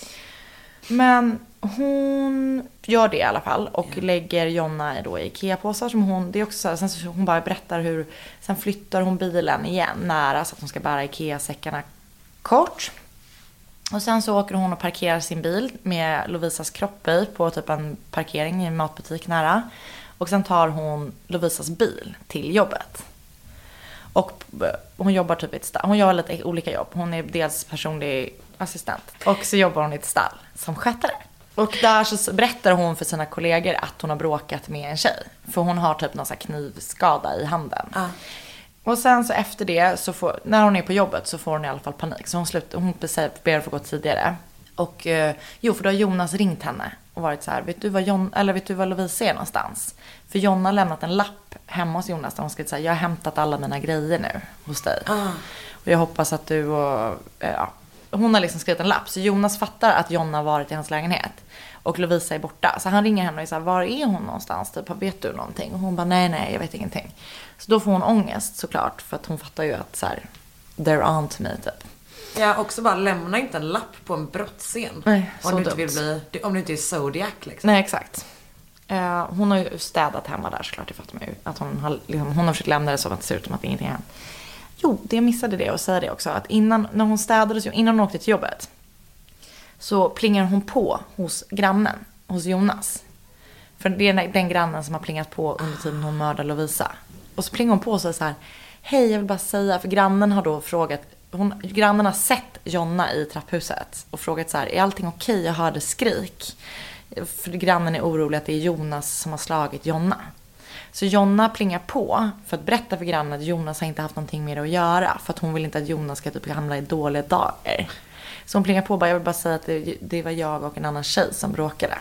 Speaker 2: Men hon gör det i alla fall och lägger Jonna då i Ikea-påsar som hon, det är också så här, sen så hon bara berättar hur, sen flyttar hon bilen igen nära så att hon ska bära Ikea-säckarna kort. Och sen så åker hon och parkerar sin bil med Lovisas kropp i på typ en parkering i en matbutik nära. Och sen tar hon Lovisas bil till jobbet. Och eh, hon jobbar typ i ett stall. Hon gör lite olika jobb. Hon är dels personlig assistent. Och så jobbar hon i ett stall som skötare. Och där så berättar hon för sina kollegor att hon har bråkat med en tjej. För hon har typ någon sån här knivskada i handen. Och sen så efter det, så får, när hon är på jobbet så får hon i alla fall panik. Så hon, slut, hon ber att få gå tidigare. Och eh, jo, för då har Jonas ringt henne och varit så här, vet du var, Jon, eller vet du var Lovisa är någonstans? För Jonna har lämnat en lapp hemma hos Jonas där hon skrivit så här, jag har hämtat alla mina grejer nu hos dig. Och jag hoppas att du och, eh, ja. Hon har liksom skrivit en lapp. Så Jonas fattar att Jonna har varit i hans lägenhet. Och Lovisa är borta. Så han ringer henne och är så här, var är hon någonstans? Typ, vet du någonting? Och hon bara, nej, nej, jag vet ingenting. Så då får hon ångest såklart. För att hon fattar ju att så här, they're on to me typ.
Speaker 1: Ja, också bara lämna inte en lapp på en brottsscen.
Speaker 2: Nej,
Speaker 1: om
Speaker 2: så
Speaker 1: du inte vill bli, om du inte är Zodiac liksom.
Speaker 2: Nej, exakt. Eh, hon har ju städat hemma där såklart, det fattar man ju. Att hon, har, liksom, hon har försökt lämna det så att det ser ut som att ingenting har hänt. Jo, det jag missade det och säga det också. Att innan, när hon städade, innan hon åkte till jobbet. Så plingar hon på hos grannen, hos Jonas. För det är den grannen som har plingat på under tiden hon mördar Lovisa. Och så plingar hon på och säger så här. Hej, jag vill bara säga, för grannen har då frågat, hon, grannen har sett Jonna i trapphuset och frågat så här, är allting okej? Jag hörde skrik. För grannen är orolig att det är Jonas som har slagit Jonna. Så Jonna plingar på för att berätta för grannen att Jonas har inte haft någonting med det att göra. För att hon vill inte att Jonas ska typ hamna i dåliga dagar. Så hon plingar på och bara, jag vill bara säga att det, det var jag och en annan tjej som bråkade.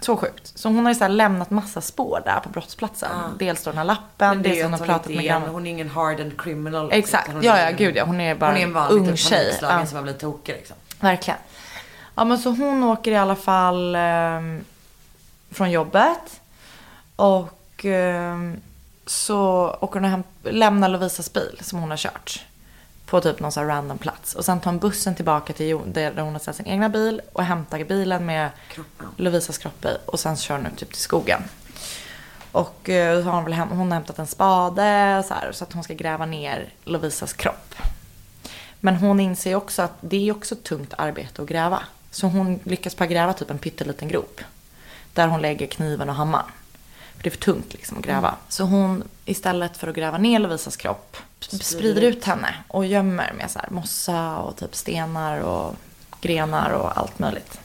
Speaker 2: Så sjukt. Så hon har ju så lämnat massa spår där på brottsplatsen. Dels då den här lappen,
Speaker 1: Men det är
Speaker 2: dels hon har
Speaker 1: hon
Speaker 2: pratat med
Speaker 1: är,
Speaker 2: grannen.
Speaker 1: hon är ingen hardened criminal. liksom,
Speaker 2: Exakt,
Speaker 1: hon
Speaker 2: ja
Speaker 1: är
Speaker 2: ja
Speaker 1: en-
Speaker 2: gud ja. Hon är bara
Speaker 1: Hon är en
Speaker 2: en
Speaker 1: vanlig
Speaker 2: ung tjej.
Speaker 1: panikslagen
Speaker 2: Ja.
Speaker 1: som har blivit tokig liksom.
Speaker 2: Verkligen. Ja men så hon åker i alla fall ehm, från jobbet. Och ehm, så åker hon och lämnar Lovisas bil som hon har kört. På typ någon sån här random plats. Och sen tar hon bussen tillbaka till där hon har ställt sin egna bil. Och hämtar bilen med
Speaker 1: Kroppen.
Speaker 2: Lovisas kropp i. Och sen kör hon ut typ till skogen. Och eh, så har hon, väl häm- hon har hämtat en spade så, här, så att hon ska gräva ner Lovisas kropp. Men hon inser också att det är också tungt arbete att gräva. Så hon lyckas bara gräva typ en pytteliten grop. Där hon lägger kniven och hammaren. För det är för tungt liksom att gräva. Så hon istället för att gräva ner Lovisas kropp sprider, ut henne och gömmer med så här mossa och typ stenar och grenar och allt möjligt.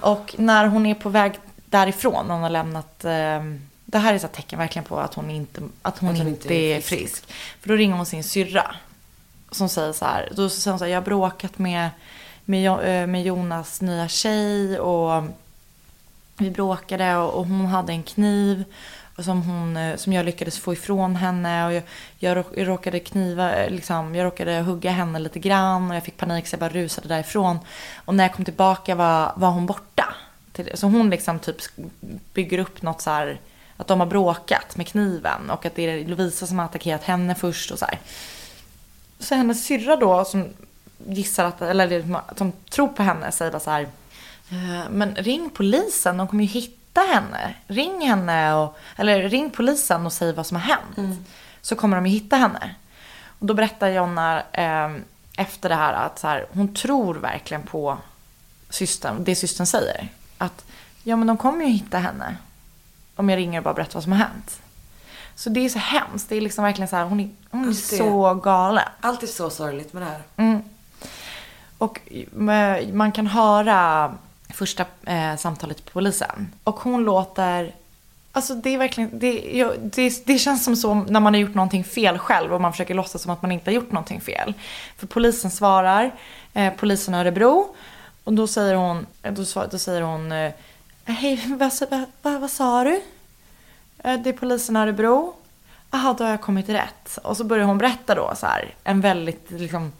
Speaker 2: Och när hon är på väg därifrån, hon har lämnat eh, det här är så ett tecken verkligen på att hon inte, att hon
Speaker 1: Att hon
Speaker 2: inte,
Speaker 1: är frisk.
Speaker 2: frisk. För då ringer hon sin syrra. Som säger så här, då säger hon så här, jag har bråkat med, med, eh, med Jonas nya tjej och vi bråkade och, och hon hade en kniv som, hon, eh, som jag lyckades få ifrån henne. Och jag, jag, jag råkade kniva, eh, liksom, jag råkade hugga henne lite grann och jag fick panik så jag bara rusade därifrån. Och när jag kom tillbaka var, var hon borta. Så hon liksom typ bygger upp något så här, att de har bråkat med kniven och att det är Lovisa som har attackerat henne först och så här. Så hennes syrra då som gissar att, eller som tror på henne säger bara så här. Eh, men ring polisen, de kommer ju hitta henne. Ring henne och, eller ring polisen och säg vad som har hänt. Så kommer de ju hitta henne. Och då berättar Jonna eh, efter det här att så här, hon tror verkligen på systern, det systern säger. Att ja men de kommer ju hitta henne. Om jag ringer och bara berättar vad som har hänt. Så det är så hemskt. Det är liksom verkligen så här, hon är, hon är så galen.
Speaker 1: Allt är så sorgligt med det här.
Speaker 2: Mm. Och eh, man kan höra första eh, samtalet på polisen. Och hon låter... Alltså det är verkligen... Det, jag, det, det känns som så när man har gjort någonting fel själv och man försöker låtsas som att man inte har gjort någonting fel. För polisen svarar, eh, polisen Örebro. Och då säger hon, eh, då, svar- då säger hon eh, Hej, vad, sa- vad, vad, vad sa du? Eh, Det är polisen Örebro. Jaha, då har jag kommit rätt. Och så börjar hon berätta då så här, en väldigt liksom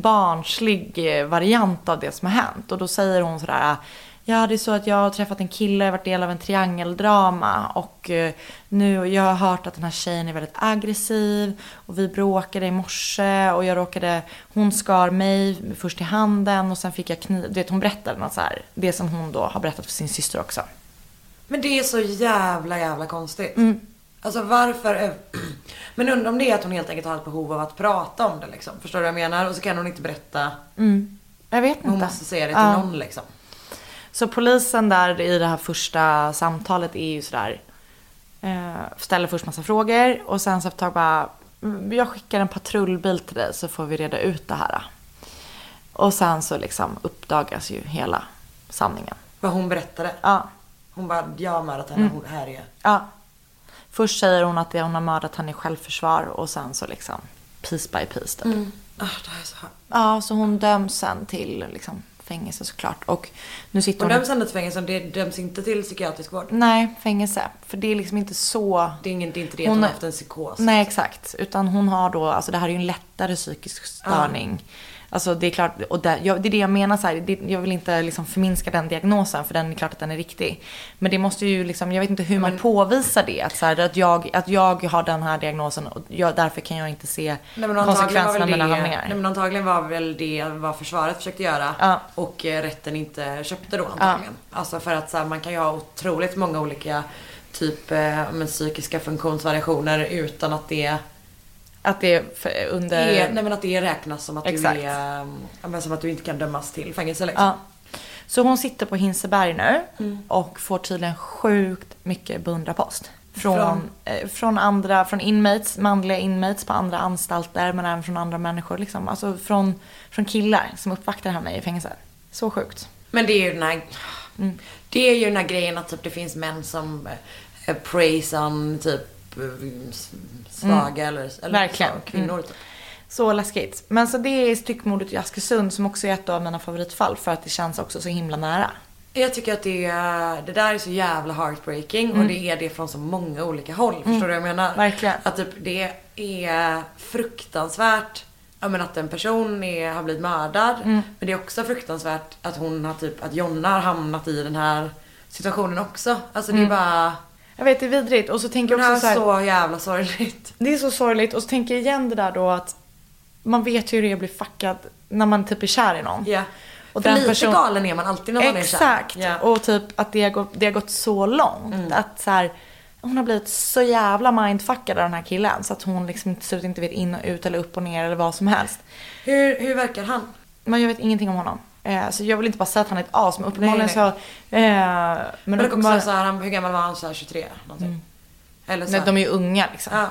Speaker 2: barnslig eh, variant av det som har hänt. Och då säger hon sådär, ja det är så att jag har träffat en kille, varit del av en triangeldrama och eh, nu, jag har hört att den här tjejen är väldigt aggressiv och vi bråkade i morse och jag råkade, hon skar mig först i handen och sen fick jag kniv, du vet hon berättade något så här, det som hon då har berättat för sin syster också.
Speaker 1: Men det är så jävla jävla konstigt.
Speaker 2: Mm.
Speaker 1: Alltså varför? [CLEARS THROAT] Men undrar om det är att hon helt enkelt har ett behov av att prata om det liksom. Förstår du vad jag menar? Och så kan hon inte berätta.
Speaker 2: Jag vet
Speaker 1: Hon
Speaker 2: inte.
Speaker 1: måste säga det till
Speaker 2: Ja.
Speaker 1: någon liksom.
Speaker 2: Så polisen där i det här första samtalet är ju sådär. Eh, ställer först massa frågor och sen så efter ett tag bara. "Mm, Jag skickar en patrullbil till dig så får vi reda ut det här. Och sen så liksom uppdagas ju hela sanningen.
Speaker 1: Vad hon berättade.
Speaker 2: Ja.
Speaker 1: Hon bara, jag har mördat henne, hon här är.
Speaker 2: ja. Först säger hon att det hon har mördat henne i självförsvar och sen så liksom piece by piece typ.
Speaker 1: Ah, det här är så här.
Speaker 2: Ja, så hon döms sen till liksom fängelse såklart. Och nu sitter
Speaker 1: Hon
Speaker 2: hon...
Speaker 1: döms ändå till fängelse, det döms inte till psykiatrisk vård.
Speaker 2: Nej, fängelse. För det är liksom inte så...
Speaker 1: Det är, ingen, det är inte det att
Speaker 2: Hon
Speaker 1: hon har haft en psykos.
Speaker 2: Nej, exakt. Utan hon har då, alltså det här är ju en lättare psykisk störning. Alltså det är klart, och där, jag, det är det jag menar så här, det, jag vill inte liksom förminska den diagnosen för den är klart att den är riktig. Men det måste ju liksom, jag vet inte hur man påvisar det. Att, så här, att, jag, att jag har den här diagnosen och jag, därför kan jag inte se
Speaker 1: Nej, men
Speaker 2: konsekvenserna av mina
Speaker 1: det,
Speaker 2: handlingar.
Speaker 1: nej, men antagligen var väl det vad försvaret försökte göra.
Speaker 2: Ja.
Speaker 1: Och eh, rätten inte köpte då antagligen. Alltså för att så här, man kan ju ha otroligt många olika typ eh, men, psykiska funktionsvariationer utan att det
Speaker 2: Att det är under...
Speaker 1: är, nej men att det räknas som att
Speaker 2: Exakt.
Speaker 1: du är, men som att du inte kan dömas till fängelse liksom.
Speaker 2: Ja. Så hon sitter på Hinseberg nu
Speaker 1: Mm.
Speaker 2: och får tydligen sjukt mycket beundrarpost. Från,
Speaker 1: Från?
Speaker 2: Eh, från andra, från inmates, manliga inmates på andra anstalter men även från andra människor liksom. Alltså från, från killar som uppvaktar henne i fängelset. Så sjukt.
Speaker 1: Men det är ju den här,
Speaker 2: Mm.
Speaker 1: det är ju den här grejen att typ, det finns män som eh, praise on typ svaga eller, eller
Speaker 2: Mm. Verkligen.
Speaker 1: så, kvinnor. Typ.
Speaker 2: Så läskigt. Men så det är styckmordet i Askersund som också är ett av mina favoritfall för att det känns också så himla nära.
Speaker 1: Jag tycker att det, det där är så jävla heartbreaking och det är det från så många olika håll. Förstår du vad jag menar?
Speaker 2: Mm. Verkligen.
Speaker 1: Att typ, det är fruktansvärt ja, men att en person är, har blivit mördad.
Speaker 2: Mm.
Speaker 1: Men det är också fruktansvärt att hon har typ, att Jonna har hamnat i den här situationen också. Alltså det är bara,
Speaker 2: Jag vet, det är vidrigt. Och så tänker jag också
Speaker 1: är
Speaker 2: så här,
Speaker 1: så jävla sorgligt.
Speaker 2: Det är så sorgligt. Och så tänker jag igen det där då att man vet ju hur det är att bli fuckad när man typ är kär i någon.
Speaker 1: Ja.
Speaker 2: Och
Speaker 1: För
Speaker 2: den
Speaker 1: lite
Speaker 2: person-
Speaker 1: galen är man alltid när man är kär.
Speaker 2: Exakt.
Speaker 1: Ja.
Speaker 2: Och typ att det har gått, det har gått så långt.
Speaker 1: Mm.
Speaker 2: Att så här, hon har blivit så jävla mindfuckad av den här killen. Så att hon liksom till slut inte vet in och ut eller upp och ner eller vad som helst.
Speaker 1: Hur, hur verkar han?
Speaker 2: Men jag vet ingenting om honom. Eh, så jag vill inte bara säga att han är ett as. Men uppenbarligen
Speaker 1: Nej,
Speaker 2: så... Eh, men
Speaker 1: Men det också
Speaker 2: uppenbarligen,
Speaker 1: så här, han- hur gammal var han? Så här 23? Någonting. Eller så
Speaker 2: nej,
Speaker 1: här.
Speaker 2: de är ju unga liksom.
Speaker 1: ja.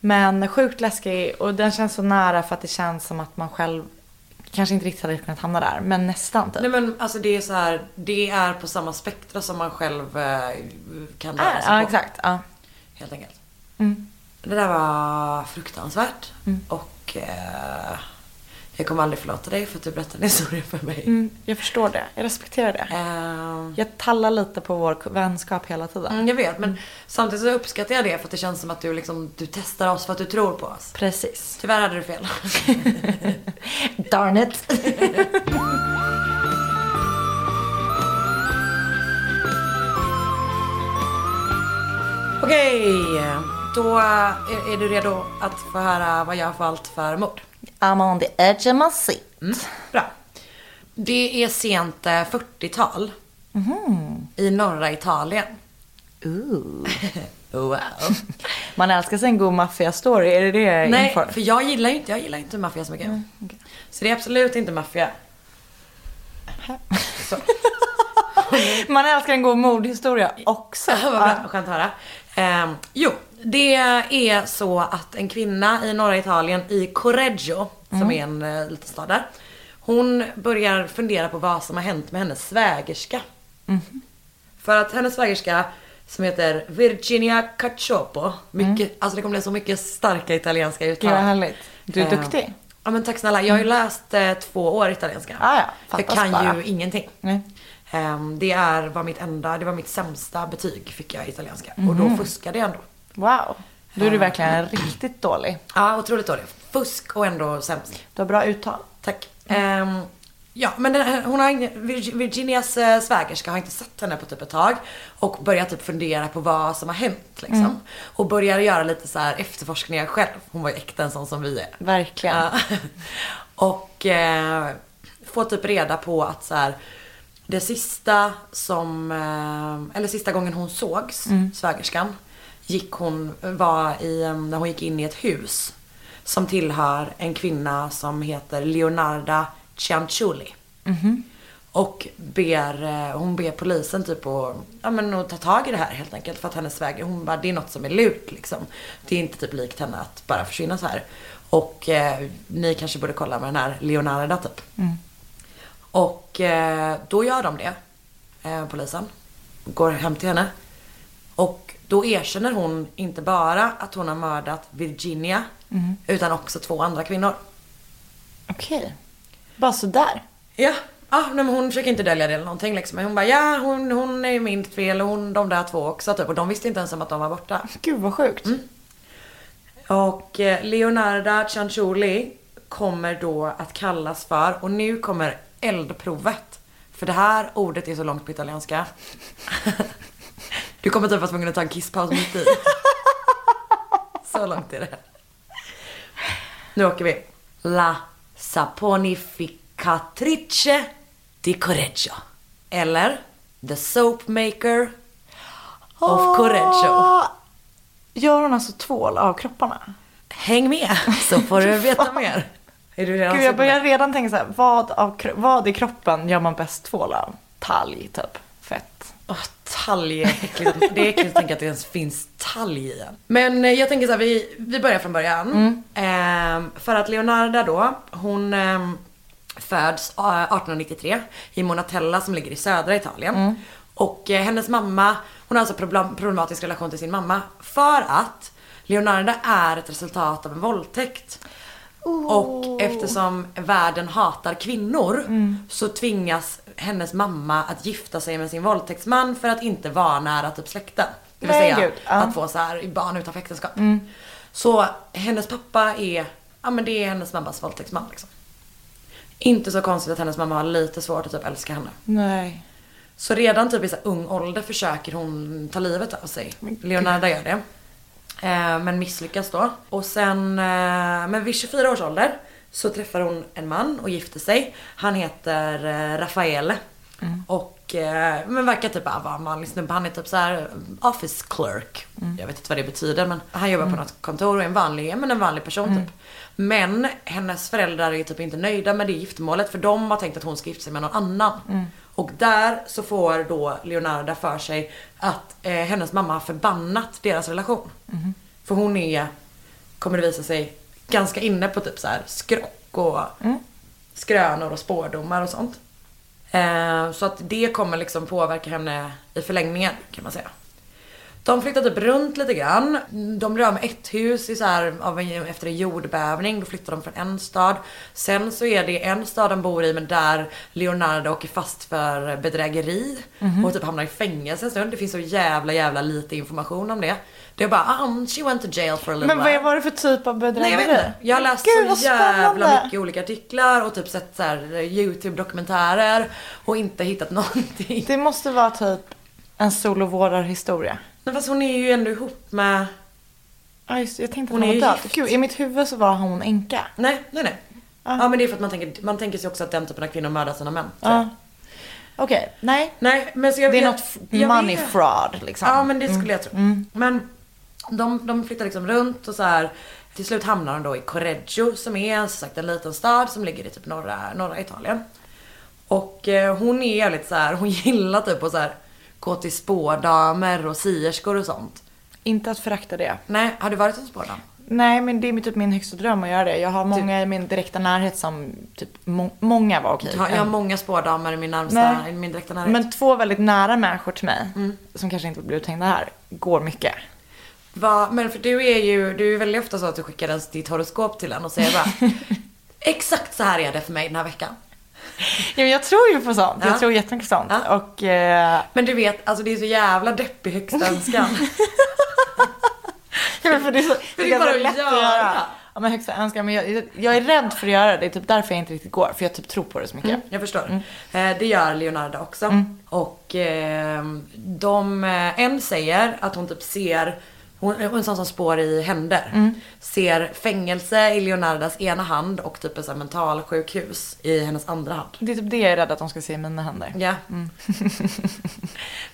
Speaker 2: Men sjukt läskig och den känns så nära för att det känns som att man själv kanske inte riktigt hade kunnat hamna där. Men nästan typ.
Speaker 1: Nej men alltså det är så här, det är på samma spektra som man själv eh, kan röra
Speaker 2: Ja,
Speaker 1: sig
Speaker 2: ja,
Speaker 1: på.
Speaker 2: exakt. Ja.
Speaker 1: Helt enkelt.
Speaker 2: Mm.
Speaker 1: Det där var fruktansvärt. Och eh, jag kommer aldrig förlåta dig för att du berättade en historia för mig.
Speaker 2: Mm, jag förstår det. Jag respekterar det.
Speaker 1: Eh,
Speaker 2: Jag tallar lite på vår vänskap hela tiden.
Speaker 1: mm, jag vet men samtidigt så uppskattar jag det för att det känns som att du liksom, du testar oss för att du tror på oss.
Speaker 2: Precis.
Speaker 1: Tyvärr hade du fel. [LAUGHS]
Speaker 2: Darn it. [LAUGHS]
Speaker 1: Okej, då är, är du redo att få höra vad jag har valt för mord?
Speaker 2: I'm on the edge of my seat.
Speaker 1: Bra. Det är sent eh, 40-tal. I norra Italien.
Speaker 2: Ooh. [LAUGHS]
Speaker 1: Wow. [LAUGHS]
Speaker 2: Man älskar sig en god maffia-story. Är det det jag
Speaker 1: Nej,
Speaker 2: inför?
Speaker 1: för jag gillar ju inte, jag gillar inte maffia så mycket. Så det är absolut inte maffia. [LAUGHS]
Speaker 2: Man älskar en god mordhistoria också.
Speaker 1: Vad bra, skönt att höra. Ehm, jo, Det är så att en kvinna i norra Italien, i Correggio, som är en eh, liten stad där. Hon börjar fundera på vad som har hänt med hennes svägerska. För att hennes svägerska, som heter Virginia Cacciopo, mycket, alltså det kommer bli så mycket starka italienska uttal.
Speaker 2: Gud vad härligt. Du är
Speaker 1: Eh,
Speaker 2: duktig.
Speaker 1: Ja men tack snälla. Jag har ju läst eh, två år italienska.
Speaker 2: Ah, ja.
Speaker 1: jag kan
Speaker 2: bara.
Speaker 1: ju ingenting.
Speaker 2: Nej.
Speaker 1: Ehm, det är, var mitt enda, det var mitt sämsta betyg fick jag i italienska. Och
Speaker 2: Mhm.
Speaker 1: då fuskade jag ändå.
Speaker 2: Wow. Då är du verkligen riktigt dålig.
Speaker 1: Ja, otroligt dålig. Fusk och ändå sämst.
Speaker 2: Du har bra uttal.
Speaker 1: Tack. Ehm, ja, men den, hon har, Virginias eh, svägerska har inte sett henne på typ ett tag. Och börjar typ fundera på vad som har hänt liksom. Och börjar göra lite så här efterforskningar själv. Hon var ju äkta en sån som vi är.
Speaker 2: Verkligen. [LAUGHS]
Speaker 1: Och eh, får typ reda på att så här, det sista som, eh, eller sista gången hon sågs, svägerskan, gick hon, var i, när hon gick in i ett hus som tillhör en kvinna som heter Leonarda Cianciulli. Och ber, eh, hon ber polisen typ att, ja men att ta tag i det här helt enkelt. För att hennes sväger, hon bara, det är något som är lurt liksom. Det är inte typ likt henne att bara försvinna så här. Och eh, ni kanske borde kolla med den här Leonarda typ. Och eh, då gör de det, eh, polisen. Går hem till henne. Och då erkänner hon inte bara att hon har mördat Virginia, utan också två andra kvinnor.
Speaker 2: Okej. Bara sådär.
Speaker 1: Ja, ah, nej, men hon försöker inte dölja det eller någonting liksom. Hon bara, ja hon, hon är ju min fel och hon, de där två också typ. Och de visste inte ens om att de var borta.
Speaker 2: Gud vad sjukt.
Speaker 1: Och eh, Leonarda Cianciulli kommer då att kallas för, och nu kommer eldprovet. För det här ordet är så långt på italienska. [LAUGHS] Du kommer typ vara tvungen att ta en kisspaus mitt i. [LAUGHS] Så långt är det. Nu åker vi. La saponificatrice di Correggio. Eller The soap maker of Correggio.
Speaker 2: Åh! Gör hon alltså tvål av kropparna?
Speaker 1: Häng med så får du [LAUGHS] veta mer. Är du redan
Speaker 2: Gud, jag börjar redan tänka så här, vad, av, vad i kroppen gör man bäst tvål av? Talg, typ. Fett.
Speaker 1: Åh, talg är äckligt. Det är äckligt att tänka att det ens finns talg i en. Men eh, jag tänker så här, vi, vi börjar från början. Ehm, för att Leonarda då, hon ehm, föds eh, 1893 i Monatella som ligger i södra Italien. Och eh, hennes mamma, hon har alltså problem, problematisk relation till sin mamma. För att Leonarda är ett resultat av en våldtäkt. Och eftersom världen hatar kvinnor så tvingas hennes mamma att gifta sig med sin våldtäktsman för att inte vara nära typ släkten. Det vill säga
Speaker 2: ja.
Speaker 1: att få så här barn utanför äktenskap. Så hennes pappa är, ja men det är hennes mammas våldtäktsman liksom. Inte så konstigt att hennes mamma har lite svårt att typ älska henne.
Speaker 2: Nej.
Speaker 1: Så redan typ i så ung ålder försöker hon ta livet av sig. Leonardo gör det. Eh, men misslyckas då. Och sen, eh, men vid 24 års ålder så träffar hon en man och gifter sig. Han heter eh, Raffaele. Och eh, men verkar typ bara vara en vanlig snubbe. Han är typ så här office clerk. Jag vet inte vad det betyder men han jobbar på något kontor och är en vanlig, men en vanlig person typ. Men hennes föräldrar är typ inte nöjda med det giftermålet för de har tänkt att hon ska gifta sig med någon annan. Och där så får då Leonarda för sig att eh, hennes mamma har förbannat deras relation. För hon är, kommer det visa sig, ganska inne på typ så här skrock och skrönor och spårdomar och sånt. Eh, så att det kommer liksom påverka henne i förlängningen kan man säga. De flyttar typ runt lite grann. De blir av med ett hus i så här, av en, efter en jordbävning. Då flyttar de från en stad. Sen så är det en stad de bor i men där Leonardo åker fast för bedrägeri. Och typ hamnar i fängelse en stund. Det finns så jävla jävla lite information om det. Det är bara um, she went to jail for a little
Speaker 2: Men vad var det för typ av bedrägeri?
Speaker 1: Nej jag vet inte. Jag har läst
Speaker 2: Gud,
Speaker 1: så jävla mycket olika artiklar och typ sett så här YouTube-dokumentärer och inte hittat [LAUGHS] någonting.
Speaker 2: Det måste vara typ en solovårdarhistoria.
Speaker 1: Men fast hon är ju ändå ihop med...
Speaker 2: Ja just jag tänkte att
Speaker 1: Hon
Speaker 2: hon
Speaker 1: är
Speaker 2: var död.
Speaker 1: gift.
Speaker 2: Gud, i mitt huvud så var hon änka.
Speaker 1: Nej, nej, nej. Ja men det är för att man tänker, man tänker sig också att den typen av kvinnor mördar sina män.
Speaker 2: Ja. Okej, nej.
Speaker 1: Nej men så jag
Speaker 2: Det är
Speaker 1: vet-
Speaker 2: något money
Speaker 1: vet.
Speaker 2: fraud liksom.
Speaker 1: Ja men det skulle jag tro. Men de, de flyttar liksom runt och så här. Till slut hamnar de då i Correggio som är som sagt en liten stad som ligger i typ norra, norra Italien. Och eh, hon är jävligt så här, hon [LAUGHS] gillar typ att så här gå till spådamer och sierskor och sånt.
Speaker 2: Inte att förakta det.
Speaker 1: Nej, har du varit hos spårdam?
Speaker 2: Nej, men det är typ min högsta dröm att göra det. Jag har många i min direkta närhet som, typ, må- många var okej.
Speaker 1: Jag har, jag har många spårdamer i min närmsta,
Speaker 2: Nej.
Speaker 1: i min direkta närhet.
Speaker 2: Men två väldigt nära människor till mig,
Speaker 1: Mm.
Speaker 2: som kanske inte blir uthängda här, går mycket.
Speaker 1: Va, men för du är ju, du är väldigt ofta så att du skickar ens ditt horoskop till en och säger bara [LAUGHS] Exakt så här är det för mig den här veckan.
Speaker 2: Ja, jag tror ju på sånt.
Speaker 1: Ja.
Speaker 2: Jag tror jättemycket på sånt.
Speaker 1: Ja.
Speaker 2: Och eh,
Speaker 1: Men du vet, alltså det är så jävla deppig högsta önskan. [LAUGHS]
Speaker 2: Ja, men för det är, så, det är
Speaker 1: bara
Speaker 2: lätt att
Speaker 1: göra.
Speaker 2: göra. Ja, men högsta önskan. Men jag, jag är rädd för att göra det. Det är typ därför jag inte riktigt går. För jag typ tror på det så mycket.
Speaker 1: Jag förstår. Eh, det gör Leonardo också. Och eh, de, eh, en säger att hon typ ser, hon, hon är en sån som spår i händer. Ser fängelse i Leonardas ena hand och typ ett mentalsjukhus i hennes andra hand.
Speaker 2: Det är typ det jag är rädd att de ska se i mina händer.
Speaker 1: Ja. [LAUGHS]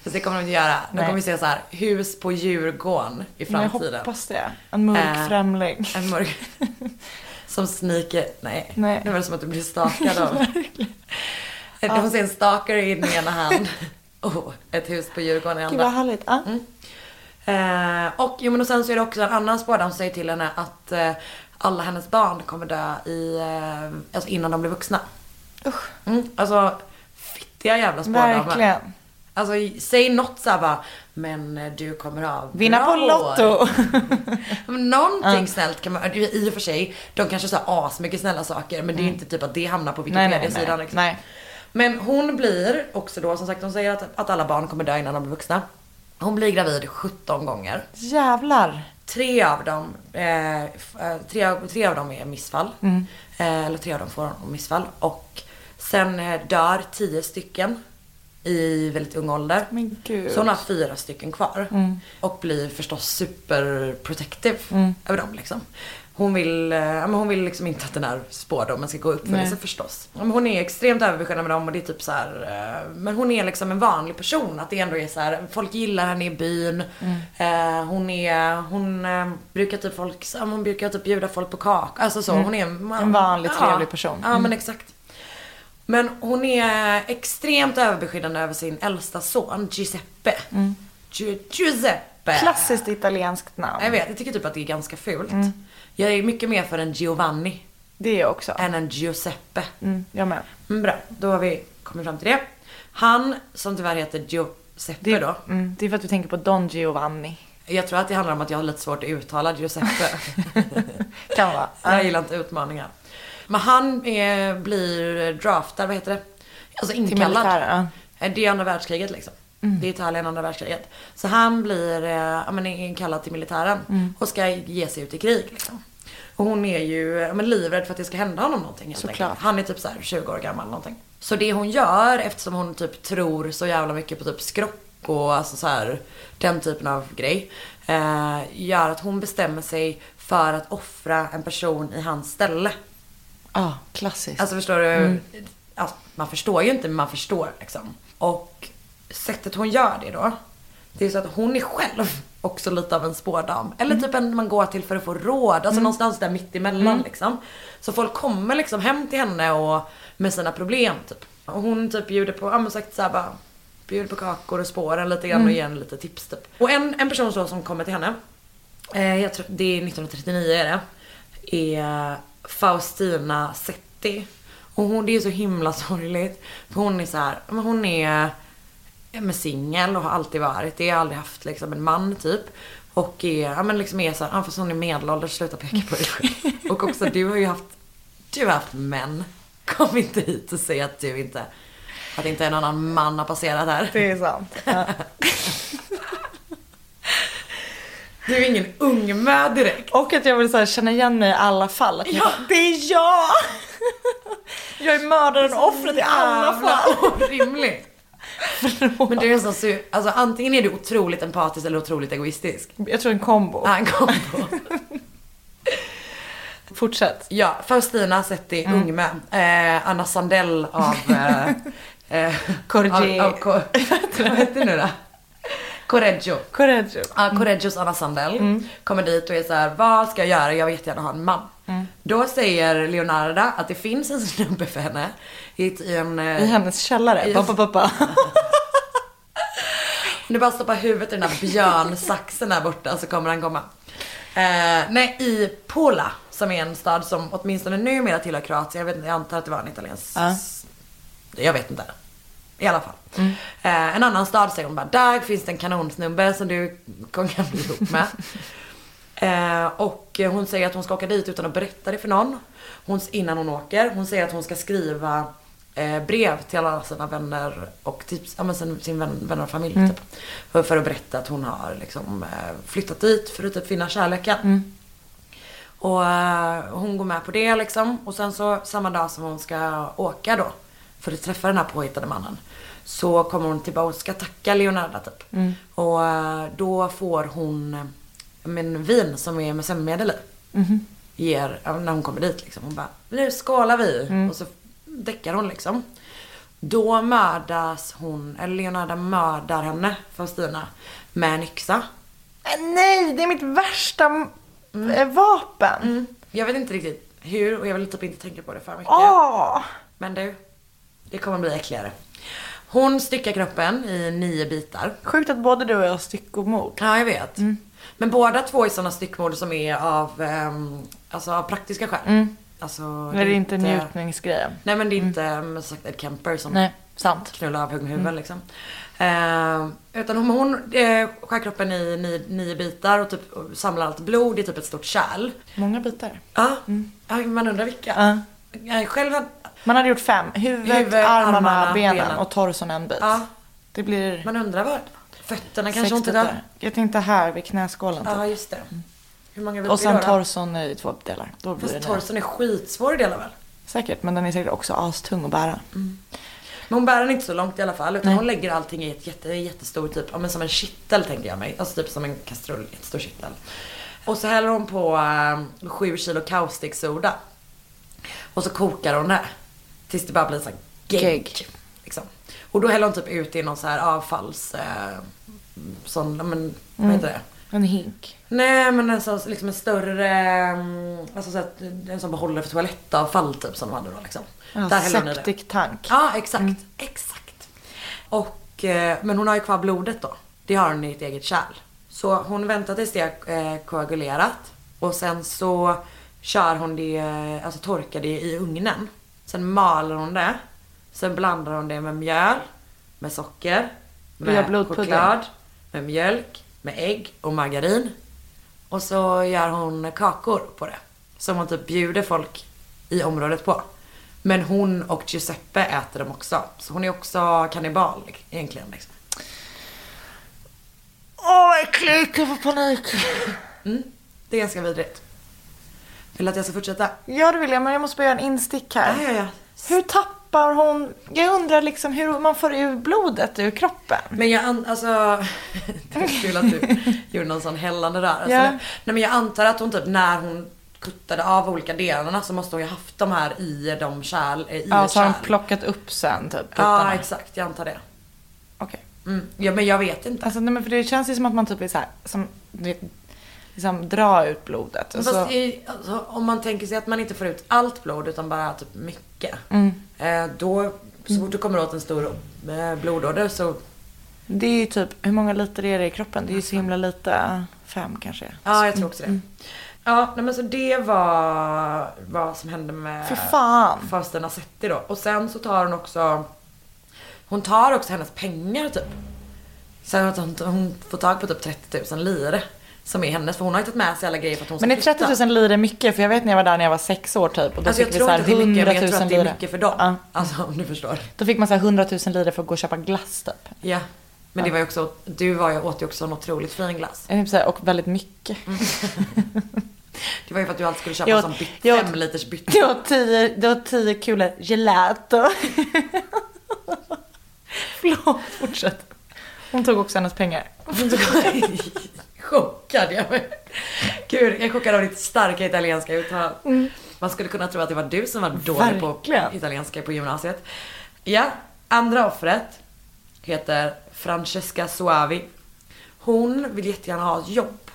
Speaker 1: Fast det kommer de inte göra. De kommer se så här, hus på Djurgården i
Speaker 2: Men jag
Speaker 1: framtiden.
Speaker 2: hoppas det. En mörk
Speaker 1: Eh,
Speaker 2: främling.
Speaker 1: En mörk... [LAUGHS] Som sniker... Nej.
Speaker 2: Nej.
Speaker 1: Det var som att du blir stakad av... [LAUGHS] De får se en stalker i den ena hand. Oh, ett hus på Djurgården i
Speaker 2: Gud vad
Speaker 1: andra.
Speaker 2: härligt. Ja.
Speaker 1: Eh, och, jo, men och sen så är det också en annan spårdam som säger till henne att eh, alla hennes barn kommer dö i, eh, alltså innan de blir vuxna.
Speaker 2: Usch.
Speaker 1: Mm, alltså, fittiga jävla spårdamer.
Speaker 2: Verkligen.
Speaker 1: Alltså säg något såhär bara, men eh, du kommer ha
Speaker 2: Vinna
Speaker 1: bra
Speaker 2: på
Speaker 1: år." [LAUGHS]
Speaker 2: Lotto.
Speaker 1: Någonting snällt kan man, i och för sig, de kanske sa asmycket snälla saker men det är inte typ att det hamnar på Wikipedia-sidan liksom.
Speaker 2: nej.
Speaker 1: Men hon blir också då, som sagt hon säger att, att alla barn kommer dö innan de blir vuxna. Hon blir gravid 17 gånger.
Speaker 2: Jävlar.
Speaker 1: Tre av dem, eh, eh, tre, av- tre av dem är missfall.
Speaker 2: Mm.
Speaker 1: Eh, eller tre av dem får missfall. Och sen eh, dör tio stycken i väldigt ung ålder.
Speaker 2: Men gud.
Speaker 1: Så hon har fyra stycken kvar.
Speaker 2: Mm.
Speaker 1: Och blir förstås super protective över dem liksom. Hon vill, eh, ja, men hon vill liksom inte att den här spårdomen ska gå upp för sig förstås. Ja, men hon är extremt överbeskyddande med dem och det är typ så här, eh, men hon är liksom en vanlig person. Att det ändå är så här, folk gillar henne i byn.
Speaker 2: Mm.
Speaker 1: Eh, hon är, hon eh, brukar typ folk, ja, hon brukar typ bjuda folk på kaka. Alltså så, hon är en,
Speaker 2: Mm. En vanlig, trevlig person.
Speaker 1: Ja
Speaker 2: Mm.
Speaker 1: men exakt. Men hon är extremt överbeskyddande över sin äldsta son Giuseppe. Gi- Giuseppe.
Speaker 2: Klassiskt italienskt namn.
Speaker 1: Jag vet, jag tycker typ att det är ganska fult.
Speaker 2: Mm.
Speaker 1: Jag är mycket mer för en Giovanni
Speaker 2: Det är jag också.
Speaker 1: än en Giuseppe.
Speaker 2: Mm, jag med.
Speaker 1: Men bra, då har vi kommit fram till det. Han, som tyvärr heter Giuseppe
Speaker 2: Det,
Speaker 1: då.
Speaker 2: mm, det är för att du tänker på Don Giovanni.
Speaker 1: Jag tror att det handlar om att jag har lite svårt att uttala Giuseppe. [LAUGHS]
Speaker 2: Kan vara. [LAUGHS]
Speaker 1: Jag gillar inte utmaningar. Men han är, blir draftad, vad heter det? Alltså
Speaker 2: Till
Speaker 1: inkallad.
Speaker 2: militären. ja.
Speaker 1: Eh, Det är andra världskriget liksom. Det är Italien andra världskriget. Så han blir eh, men, inkallad till militären och ska ge sig ut i krig liksom. Och hon är ju men, livrädd för att det ska hända honom någonting
Speaker 2: Såklart.
Speaker 1: Han är typ så här 20 år gammal någonting. Så det hon gör eftersom hon typ tror så jävla mycket på typ skrock och alltså så här, den typen av grej. Eh, gör att hon bestämmer sig för att offra en person i hans ställe.
Speaker 2: Ja, klassiskt.
Speaker 1: Alltså förstår du? Alltså, man förstår ju inte men man förstår liksom. Och sättet hon gör det då. Det är så att hon är själv [LAUGHS] också lite av en spårdam. Eller typ en man går till för att få råd. Alltså någonstans där mitt emellan liksom. Så folk kommer liksom hem till henne och med sina problem typ. Och hon typ bjuder på, ja men sagt såhär bara Bjuder på kakor och spåren lite grann och ger henne lite tips typ. Och en, en person så som kommer till henne. Eh, jag tror, det är 1939 är det. Är Faustina Setti. Och hon, det är så himla sorgligt. För hon är så här, men hon är men singel och har alltid varit det. Har aldrig haft liksom en man typ. Och är, ja men liksom är så här, ja, fast hon är medelålders, sluta peka på dig själv. [LAUGHS] Och också du har ju haft, du har haft män. Kom inte hit och säg att du inte, att inte en annan man har passerat här.
Speaker 2: Det är sant. Ja. [LAUGHS]
Speaker 1: Du är ingen ungmö direkt.
Speaker 2: Och att jag vill så här, känna igen mig i alla fall. Jag
Speaker 1: Ja.
Speaker 2: bara, det är jag! [LAUGHS] Jag är mördaren och offret i alla fall.
Speaker 1: Orimligt. Men du är en sån sur, alltså antingen är du otroligt empatisk eller otroligt egoistisk.
Speaker 2: Jag tror en kombo.
Speaker 1: Ja, en kombo. [LAUGHS]
Speaker 2: Fortsätt.
Speaker 1: Ja, Faustina Setti Ungmö. Eh, Anna Sandell av... [LAUGHS] Eh, eh,
Speaker 2: Corrigier.
Speaker 1: Av, [LAUGHS] vad heter nu då? Correggio.
Speaker 2: Coraggio.
Speaker 1: Ja, Correggios Anna Sandell kommer dit och är så här: vad ska jag göra? Jag vill jättegärna ha en man. Då säger Leonarda att det finns en snubbe för henne i, en... eh,
Speaker 2: I hennes källare.
Speaker 1: I-
Speaker 2: Pappa, pappa.
Speaker 1: Om du bara stoppar huvudet i den här björnsaxen där borta så kommer han komma. Eh, nej, i Pola, som är en stad som åtminstone numera tillhör Kroatien. Jag, vet inte, jag antar att det var en italiensk...
Speaker 2: Ja.
Speaker 1: Jag vet inte. I alla fall. Eh, en annan stad säger hon bara, där finns det en kanonsnubbe som du [LAUGHS] kan bli ihop med. Eh, och hon säger att hon ska åka dit utan att berätta det för någon. Hon, innan hon åker. Hon säger att hon ska skriva eh, brev till alla sina vänner och typ, ja, men sin, sin vän, vänner och familj. Typ, för, för att berätta att hon har liksom, eh, flyttat dit för att typ finna kärleken. Och eh, hon går med på det liksom. Och sen så samma dag som hon ska åka då. För att träffa den här påhittade mannen. Så kommer hon tillbaka och ska tacka Leonardo typ. Och eh, då får hon men, vin som är med sömnmedel i. Ger, ja, när hon kommer dit liksom. Hon bara, nu skålar vi. Och så däckar hon liksom. Då mördas hon, eller Leonardo mördar henne, Faustina, med en yxa.
Speaker 2: Äh, Nej, det är mitt värsta eh, vapen.
Speaker 1: Mm. Jag vet inte riktigt hur och jag vill typ inte tänka på det för mycket.
Speaker 2: Åh!
Speaker 1: Men du, det kommer bli äckligare. Hon styckar kroppen i nio bitar.
Speaker 2: Sjukt att både du och jag har styckomord.
Speaker 1: Ja, jag vet. Men båda två är sådana styckmord som är av, ehm, alltså av praktiska skäl. Alltså,
Speaker 2: Men det är inte njutningsgrejen.
Speaker 1: Nej men det är inte mm. sagt Ed Kemper som
Speaker 2: Nej, sant.
Speaker 1: knullar av huggna huvuden liksom. Ehm, utan hon, hon eh, skär kroppen i nio, nio bitar och typ och samlar allt blod i typ ett stort kärl.
Speaker 2: Många bitar.
Speaker 1: Ja, ja man undrar vilka.
Speaker 2: Ja.
Speaker 1: Jag själv hade,
Speaker 2: Man hade gjort fem. Huvudet,
Speaker 1: Huvud,
Speaker 2: armarna,
Speaker 1: armarna,
Speaker 2: benen,
Speaker 1: benen.
Speaker 2: och torson en bit.
Speaker 1: Ja.
Speaker 2: Det blir
Speaker 1: man undrar vad, fötterna kanske inte där.
Speaker 2: Jag tänkte här vid knäskålen.
Speaker 1: Ja,
Speaker 2: Typ.
Speaker 1: just det. Hur många vill
Speaker 2: Och sen torson i två delar. Då blir
Speaker 1: Fast
Speaker 2: det
Speaker 1: torson är skitsvår att dela väl?
Speaker 2: Säkert, men den är säkert också astung att bära.
Speaker 1: Men hon bär den inte så långt i alla fall. Utan hon lägger allting i ett jätte, jättestor typ, ja men som en kittel tänker jag mig. Alltså typ som en kastrull, jättestor kittel. Och så häller hon på eh, sju kilo kaustiksoda. Och så kokar hon det. Tills det bara blir så här gegg. Liksom. Och då häller hon typ ut i någon så här avfalls... Eh, sån, men vad heter det?
Speaker 2: En hink.
Speaker 1: Nej men en sån, liksom en större, mm, alltså så att, en sån behållare för toalettavfall typ som de hade då liksom.
Speaker 2: Ja,
Speaker 1: Där
Speaker 2: septic tank.
Speaker 1: Ja, exakt. Exakt. Och, eh, men hon har ju kvar blodet då. Det har hon i ett eget kärl. Så hon väntar tills det är eh, koagulerat. Och sen så kör hon det, eh, alltså torkar det i ugnen. Sen maler hon det. Sen blandar hon det med mjöl, med socker, med choklad, med mjölk, med ägg och margarin. Och så gör hon kakor på det. Som hon typ bjuder folk i området på. Men hon och Giuseppe äter dem också. Så hon är också kannibal egentligen. Liksom.
Speaker 2: Åh vad äckligt, jag får panik.
Speaker 1: Det är ganska vidrigt. Vill du att jag ska fortsätta?
Speaker 2: Ja det vill jag, men jag måste bara göra en instick här.
Speaker 1: Ja, ja, ja.
Speaker 2: Hur tappar hon... Jag undrar liksom hur man får ur blodet ur kroppen.
Speaker 1: Men jag an- alltså, [LAUGHS] det var kul att du [LAUGHS] gjorde någon sån hällande rörelse.
Speaker 2: Ja.
Speaker 1: Nej men jag antar att hon typ när hon kuttade av olika delarna så måste hon ju haft de här i de kärl, i
Speaker 2: Ja, så har
Speaker 1: kärl.
Speaker 2: plockat upp sen typ.
Speaker 1: Ja exakt, jag antar det.
Speaker 2: Okej.
Speaker 1: Mm. Ja men jag vet inte.
Speaker 2: Alltså nej, men för det känns ju som att man typ är så här, som, vet, liksom dra ut blodet. Och så,
Speaker 1: Fast i, alltså, om man tänker sig att man inte får ut allt blod utan bara typ mycket.
Speaker 2: Mm.
Speaker 1: Eh, då, så fort du kommer åt en stor eh, blodåder så,
Speaker 2: det är ju typ, hur många liter är det i kroppen? Det är ju så himla lite. Fem kanske.
Speaker 1: ja jag tror också det. Ja, nej, men så det var vad som hände med
Speaker 2: Fy fan.
Speaker 1: Faustina Setti då. Och sen så tar hon också, hon tar också hennes pengar typ. Sen att hon, hon får tag på typ 30 000 lire. Som är hennes, för hon har ju tagit med sig alla grejer för att hon ska
Speaker 2: Men är 30
Speaker 1: flytta.
Speaker 2: 000 lire mycket? För jag vet när jag var där när jag var sex år typ. Och då
Speaker 1: Alltså jag
Speaker 2: fick vi
Speaker 1: tror
Speaker 2: så här
Speaker 1: inte det är mycket,
Speaker 2: 100
Speaker 1: men
Speaker 2: 000
Speaker 1: jag tror att det är mycket för dem.
Speaker 2: Ja.
Speaker 1: Alltså om du förstår.
Speaker 2: Då fick man så här 100 000 lire för att gå och köpa glass typ.
Speaker 1: Ja. Men det var ju också, du var ju, åt ju också en otroligt fin glass.
Speaker 2: Så här, Och väldigt mycket. [LAUGHS]
Speaker 1: Det var ju för att du alltid skulle köpa
Speaker 2: Jag-
Speaker 1: sån bytt,
Speaker 2: jag-
Speaker 1: fem liters bytt.
Speaker 2: Det var tio, det var tio kulor gelato. [LAUGHS] Förlåt, fortsätt. Hon tog också hennes pengar. [LAUGHS]
Speaker 1: chockad jag. Gud, jag är chockad av ditt starka italienska uttal. Man skulle kunna tro att det var du som var dålig på
Speaker 2: Verkligen.
Speaker 1: italienska på gymnasiet. Ja, andra offret heter Francesca Suavi. Hon vill jättegärna ha ett jobb.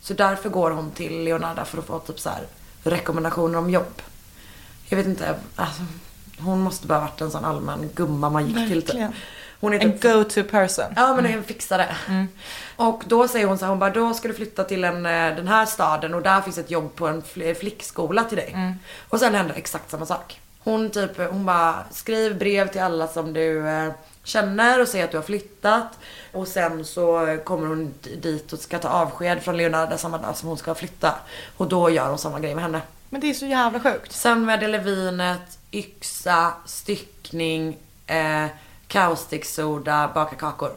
Speaker 1: Så därför går hon till Leonardo för att få typ så här rekommendationer om jobb. Jag vet inte, alltså, hon måste bara varit en sån allmän gumma man gick till typ. Hon är
Speaker 2: En
Speaker 1: typ
Speaker 2: go-to person.
Speaker 1: Ja men en fixare. Och då säger hon så här, hon bara då ska du flytta till en, eh, den här staden och där finns ett jobb på en fl- flickskola till dig. Och sen händer exakt samma sak. Hon typ, hon bara skriv brev till alla som du eh, känner och säger att du har flyttat. Och sen så kommer hon dit och ska ta avsked från Leonardo samma dag som hon ska flytta. Och då gör hon samma grej med henne.
Speaker 2: Men det är så jävla sjukt.
Speaker 1: Sömnmedel i levinet, yxa, styckning, eh, kaustiksoda, baka kakor.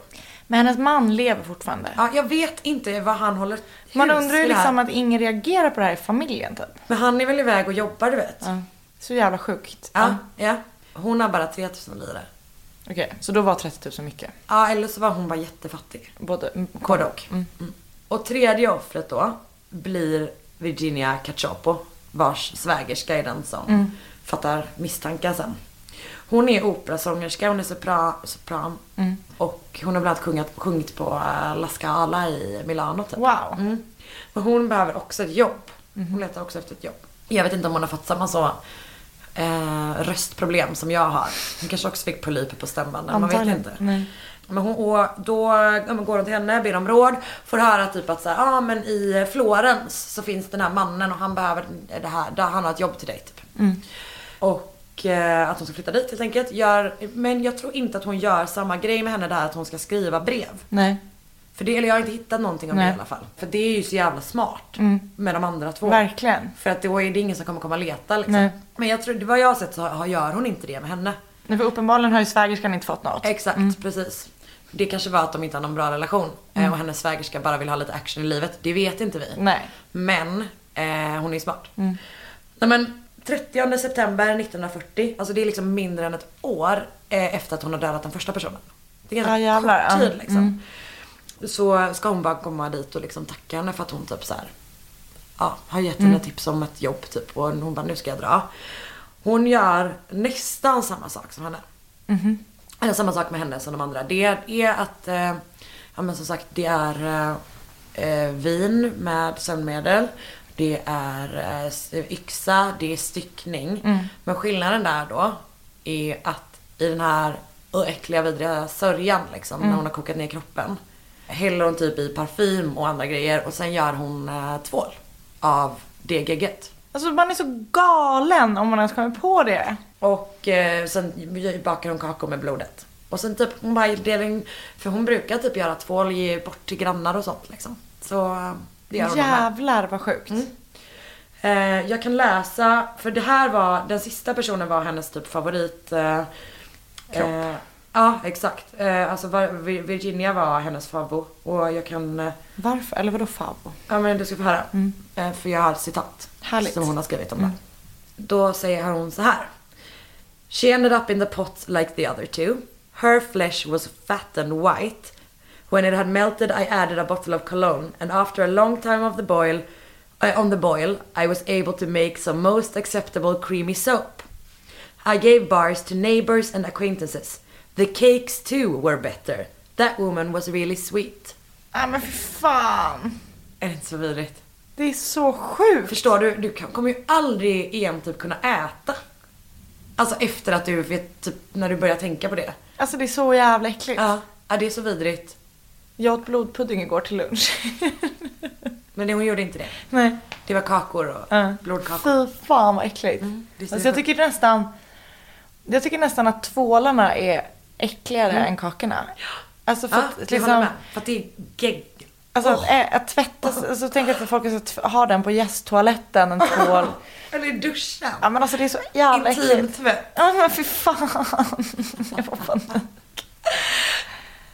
Speaker 2: Men hennes man lever fortfarande.
Speaker 1: Ja, jag vet inte vad han håller
Speaker 2: Man
Speaker 1: hus
Speaker 2: undrar ju
Speaker 1: i det här.
Speaker 2: liksom att ingen reagerar på det här i familjen typ.
Speaker 1: Men han är väl iväg och jobbar du vet. Ja.
Speaker 2: Så jävla sjukt.
Speaker 1: ja. Hon har bara 3000 lire.
Speaker 2: Okej, så då var 30 000 mycket.
Speaker 1: Ja, eller så var hon bara jättefattig.
Speaker 2: Både, mm,
Speaker 1: Både och. Mm. Och tredje offret då blir Virginia Cacioppo, vars svägerska är den som fattar misstankar sen. Hon är operasångerska, hon är sopran, sopran och hon har bland annat sjungit, sjungit på eh, La Scala i Milano typ.
Speaker 2: Wow.
Speaker 1: Mm. Men hon behöver också ett jobb. Hon letar också efter ett jobb. Jag vet inte om hon har fått samma så eh, röstproblem som jag har. Hon kanske också fick polyper på stämbanden, man vet inte.
Speaker 2: Nej.
Speaker 1: Men hon, och då ja, går hon till henne, ber om råd, får höra typ att så här, ah, men i Florens så finns den här mannen och han behöver det här, där han har ett jobb till dig typ. Och eh, att hon ska flytta dit helt enkelt. Gör, men jag tror inte att hon gör samma grej med henne där att hon ska skriva brev.
Speaker 2: Nej.
Speaker 1: För det, eller jag har inte hittat någonting om
Speaker 2: Nej.
Speaker 1: det i alla fall. För det är ju så jävla smart med de andra två.
Speaker 2: Verkligen.
Speaker 1: För att då är det ingen som kommer komma och leta liksom.
Speaker 2: Nej.
Speaker 1: Men jag tror, vad jag har sett så har- gör hon inte det med henne.
Speaker 2: Nej, för uppenbarligen har ju svägerskan inte fått något.
Speaker 1: Exakt, precis. Det kanske var att de inte har någon bra relation. eh, Och hennes svägerska bara vill ha lite action i livet. Det vet inte vi.
Speaker 2: Nej.
Speaker 1: Men eh, hon är smart. Nej men 30 september 1940, alltså det är liksom mindre än ett år eh, efter att hon har dödat den första personen. Det är ganska
Speaker 2: Ja, jävlar.
Speaker 1: kort tid liksom. Så ska hon bara komma dit och liksom tacka henne för att hon typ så här, ja, har gett henne tips om ett jobb typ. Och hon bara, nu ska jag dra. Hon gör nästan samma sak som henne. Eller samma sak med henne som de andra. Det är att, eh, ja men som sagt det är eh, eh, vin med sömnmedel. Det är eh, yxa, det är styckning. Men skillnaden där då är att i den här äckliga vidriga sörjan liksom när hon har kokat ner kroppen. Häller hon typ i parfym och andra grejer och sen gör hon eh, tvål av det gegget.
Speaker 2: Alltså man är så galen om man ens kommer på det.
Speaker 1: Och eh, sen bakar hon kakor med blodet. Och sen typ hon bara delar in, för hon brukar typ göra tvål, ge bort till grannar och sånt liksom. Så eh, det med.
Speaker 2: Jävlar vad sjukt.
Speaker 1: Eh, jag kan läsa, för det här var, den sista personen var hennes typ favorit. Eh, eh, ja exakt. Eh, alltså Virginia var hennes favvo. Och jag kan, eh,
Speaker 2: Varför? Eller vadå favo?
Speaker 1: ja men du ska få höra. Eh, för jag har citat.
Speaker 2: Härligt.
Speaker 1: Som hon har skrivit om det. Då säger hon så här. She ended up in the pot like the other two. Her flesh was fat and white. When it had melted I added a bottle of cologne and after a long time of the boil uh, on the boil I was able to make some most acceptable creamy soap. I gave bars to neighbors and acquaintances. The cakes too were better. That woman was really sweet.
Speaker 2: Nej men för fan.
Speaker 1: Är det inte så vidrigt?
Speaker 2: Det är så sjukt.
Speaker 1: Förstår du? Du kan- kommer ju aldrig igen typ kunna äta. Alltså efter att du vet, typ när du börjar tänka på det.
Speaker 2: Alltså det är så jävla äckligt.
Speaker 1: Ja, ja det är så vidrigt.
Speaker 2: Jag åt blodpudding igår till lunch. [LAUGHS]
Speaker 1: Men hon gjorde inte det.
Speaker 2: Nej.
Speaker 1: Det var kakor och
Speaker 2: Ja.
Speaker 1: blodkakor.
Speaker 2: Fy fan vad äckligt.
Speaker 1: ser
Speaker 2: alltså jag tycker nästan Jag tycker nästan att tvålarna är äckligare än kakorna. Alltså för
Speaker 1: Ja,
Speaker 2: att liksom.
Speaker 1: För att det är gegg.
Speaker 2: Alltså att, ä- att tvätta, alltså tänk att folk ska t- ha den på gästtoaletten, en tvål. [LAUGHS]
Speaker 1: Eller i duschen.
Speaker 2: Ja men alltså det är så jävla äckligt.
Speaker 1: Intimtvätt.
Speaker 2: Ja men fy fan. [LAUGHS] Jag får panik.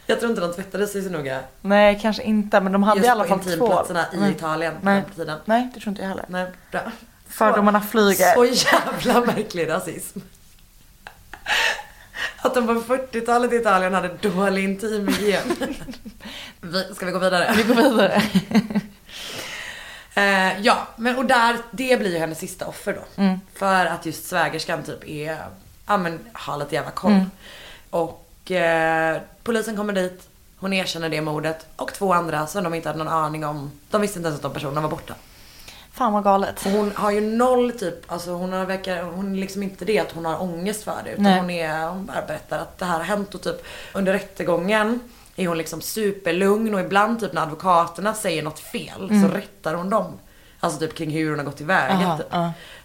Speaker 1: Jag tror inte de tvättade sig så noga.
Speaker 2: Nej kanske inte men de hade
Speaker 1: Just
Speaker 2: i alla
Speaker 1: på
Speaker 2: fall tvål.
Speaker 1: intimplatserna i
Speaker 2: Nej.
Speaker 1: Italien på
Speaker 2: Nej.
Speaker 1: den tiden.
Speaker 2: Nej det tror inte jag heller.
Speaker 1: Nej, bra.
Speaker 2: Fördomarna flyger.
Speaker 1: Så jävla märklig rasism. Att de på 40-talet i Italien hade dålig intimhygien. Vi- Ska vi gå vidare?
Speaker 2: Vi går vidare.
Speaker 1: Eh, ja, men och där, det blir ju hennes sista offer då.
Speaker 2: Mm.
Speaker 1: För att just svägerskan typ är, ja men har lite jävla koll.
Speaker 2: Mm.
Speaker 1: Och eh, polisen kommer dit, hon erkänner det mordet och två andra som de inte hade någon aning om. De visste inte ens att de personerna var borta.
Speaker 2: Fan vad galet.
Speaker 1: Och hon har ju noll typ, alltså hon har verkar, hon är liksom inte det att hon har ångest för det. Utan
Speaker 2: Nej.
Speaker 1: hon är, hon bara berättar att det här har hänt och typ under rättegången är hon liksom superlugn och ibland typ när advokaterna säger något fel så rättar hon dem. Alltså typ kring hur hon har gått tillväga
Speaker 2: Aha,
Speaker 1: typ.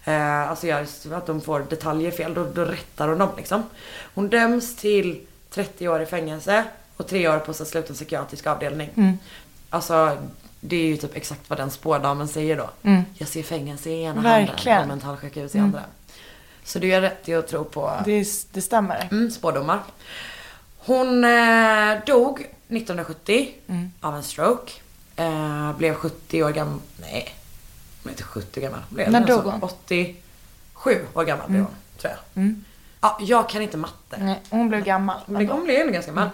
Speaker 1: Eh, alltså just att de får detaljer fel, då, då rättar hon dem liksom. Hon döms till 30 år i fängelse och 3 år på så sluten psykiatrisk avdelning.
Speaker 2: Mm.
Speaker 1: Alltså det är ju typ exakt vad den spådamen säger då. Jag ser fängelse i ena
Speaker 2: Verkligen.
Speaker 1: handen och mentalsjukhus i andra. Så det är rätt i att tro på
Speaker 2: Det, det stämmer.
Speaker 1: mm, spådomar. Hon eh, dog 1970
Speaker 2: Mm.
Speaker 1: av en stroke. Eh, blev 70 år gammal. Nej, hon är inte 70 gammal. Blev
Speaker 2: När
Speaker 1: alltså
Speaker 2: dog hon?
Speaker 1: 87 år gammal blev hon, tror jag. Ja, jag kan inte matte.
Speaker 2: Nej, hon blev gammal.
Speaker 1: Hon blev, hon blev ändå ganska gammal.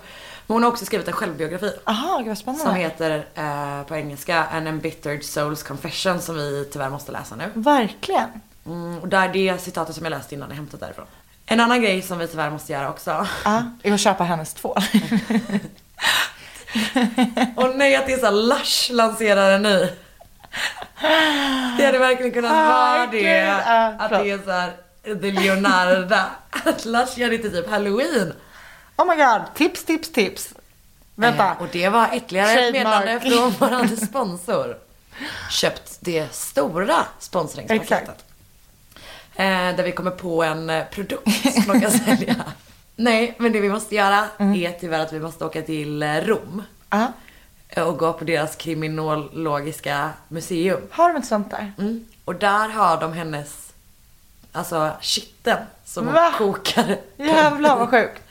Speaker 1: Men hon har också skrivit en självbiografi.
Speaker 2: Aha, gud vad spännande.
Speaker 1: Som heter eh, på engelska An embittered soul's confession som vi tyvärr måste läsa nu.
Speaker 2: Verkligen.
Speaker 1: Mm, och där det citatet som jag läste innan är hämtat därifrån. En annan grej som vi tyvärr måste göra också.
Speaker 2: Ja, är att köpa hennes tvål. [LAUGHS]
Speaker 1: Och nej att det är så Lush lanserar en ny. Det hade verkligen kunnat
Speaker 2: Ah,
Speaker 1: vara det.
Speaker 2: Ah,
Speaker 1: att det är så här The Leonarda. [LAUGHS] Att Lush gör till typ Halloween.
Speaker 2: Oh my god, tips, tips, tips. Vänta.
Speaker 1: Eh, och det var ytterligare ett meddelande från [LAUGHS] vår sponsor. Köpt det stora sponsringspaketet. Eh, där vi kommer på en eh, produkt som de kan [LAUGHS] sälja. Nej, men det vi måste göra
Speaker 2: Mm.
Speaker 1: är tyvärr att vi måste åka till eh, Rom.
Speaker 2: Ja.
Speaker 1: eh, Och gå på deras kriminologiska museum.
Speaker 2: Har de ett sånt där?
Speaker 1: Mm. Och där har de hennes, alltså kitteln som
Speaker 2: Va?
Speaker 1: kokar.
Speaker 2: Jävlar vad sjukt.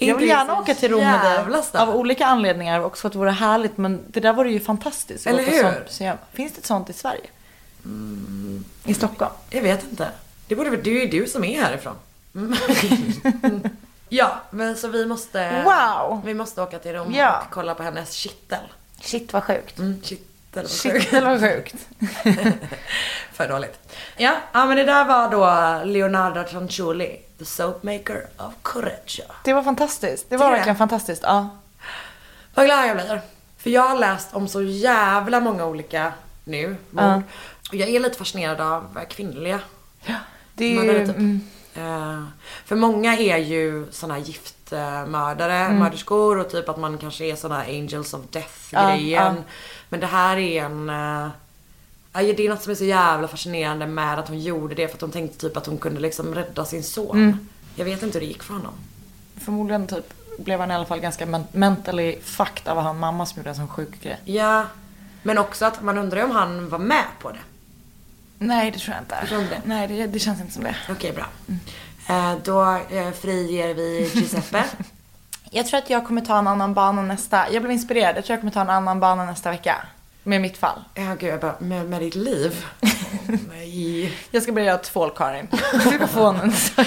Speaker 2: Jag vill gärna åka till Rom med dig. Av olika anledningar. Också för att det vore härligt. Men det där vore ju fantastiskt.
Speaker 1: Eller hur?
Speaker 2: sånt. Finns det ett sånt i Sverige? I Stockholm?
Speaker 1: Jag vet inte. Det borde väl, det är ju du som är härifrån. Mm. [LAUGHS] ja, men så vi måste,
Speaker 2: Wow.
Speaker 1: vi måste åka till Rom
Speaker 2: Ja.
Speaker 1: och kolla på hennes kittel.
Speaker 2: Shit vad sjukt.
Speaker 1: Mm, kittel vad
Speaker 2: Shit
Speaker 1: sjukt.
Speaker 2: det var sjukt. [LAUGHS]
Speaker 1: För dåligt. Ja, ja, men det där var då Leonardo Tranciulli, the soapmaker of Correggio.
Speaker 2: Det var fantastiskt. Det var
Speaker 1: du
Speaker 2: verkligen
Speaker 1: det?
Speaker 2: fantastiskt. Ja.
Speaker 1: Vad glad jag blir. För jag har läst om så jävla många olika nu mord.
Speaker 2: Ja.
Speaker 1: Och jag är lite fascinerad av kvinnliga
Speaker 2: Det är
Speaker 1: mördare
Speaker 2: ju...
Speaker 1: typ.
Speaker 2: Mm,
Speaker 1: Eh, för många är ju såna giftmördare,
Speaker 2: Mm.
Speaker 1: mörderskor och typ att man kanske är såna angels of death
Speaker 2: Ja,
Speaker 1: grejen.
Speaker 2: ja.
Speaker 1: Men det här är en ja, det är något som är så jävla fascinerande med att hon gjorde det för att hon tänkte typ att hon kunde liksom rädda sin son.
Speaker 2: Mm.
Speaker 1: Jag vet inte hur det gick för honom.
Speaker 2: förmodligen typ blev han i alla fall ganska men- mentally fucked av att ha en mamma som gjorde en sån sjuk grej.
Speaker 1: Ja, men också att man undrar om han var med på det.
Speaker 2: Nej det tror jag inte.
Speaker 1: Tror inte?
Speaker 2: Nej det, det känns inte som det.
Speaker 1: Okej, bra. Eh, då eh, friger vi Giuseppe. [LAUGHS]
Speaker 2: Jag tror att jag kommer ta en annan bana nästa. Jag blev inspirerad. Jag tror jag kommer ta en annan bana nästa vecka. Med mitt fall.
Speaker 1: Ja, gud, jag bara, med, med ditt liv? [LAUGHS] Nej.
Speaker 2: Jag ska börja göra tvål Karin. Du ska få en sak.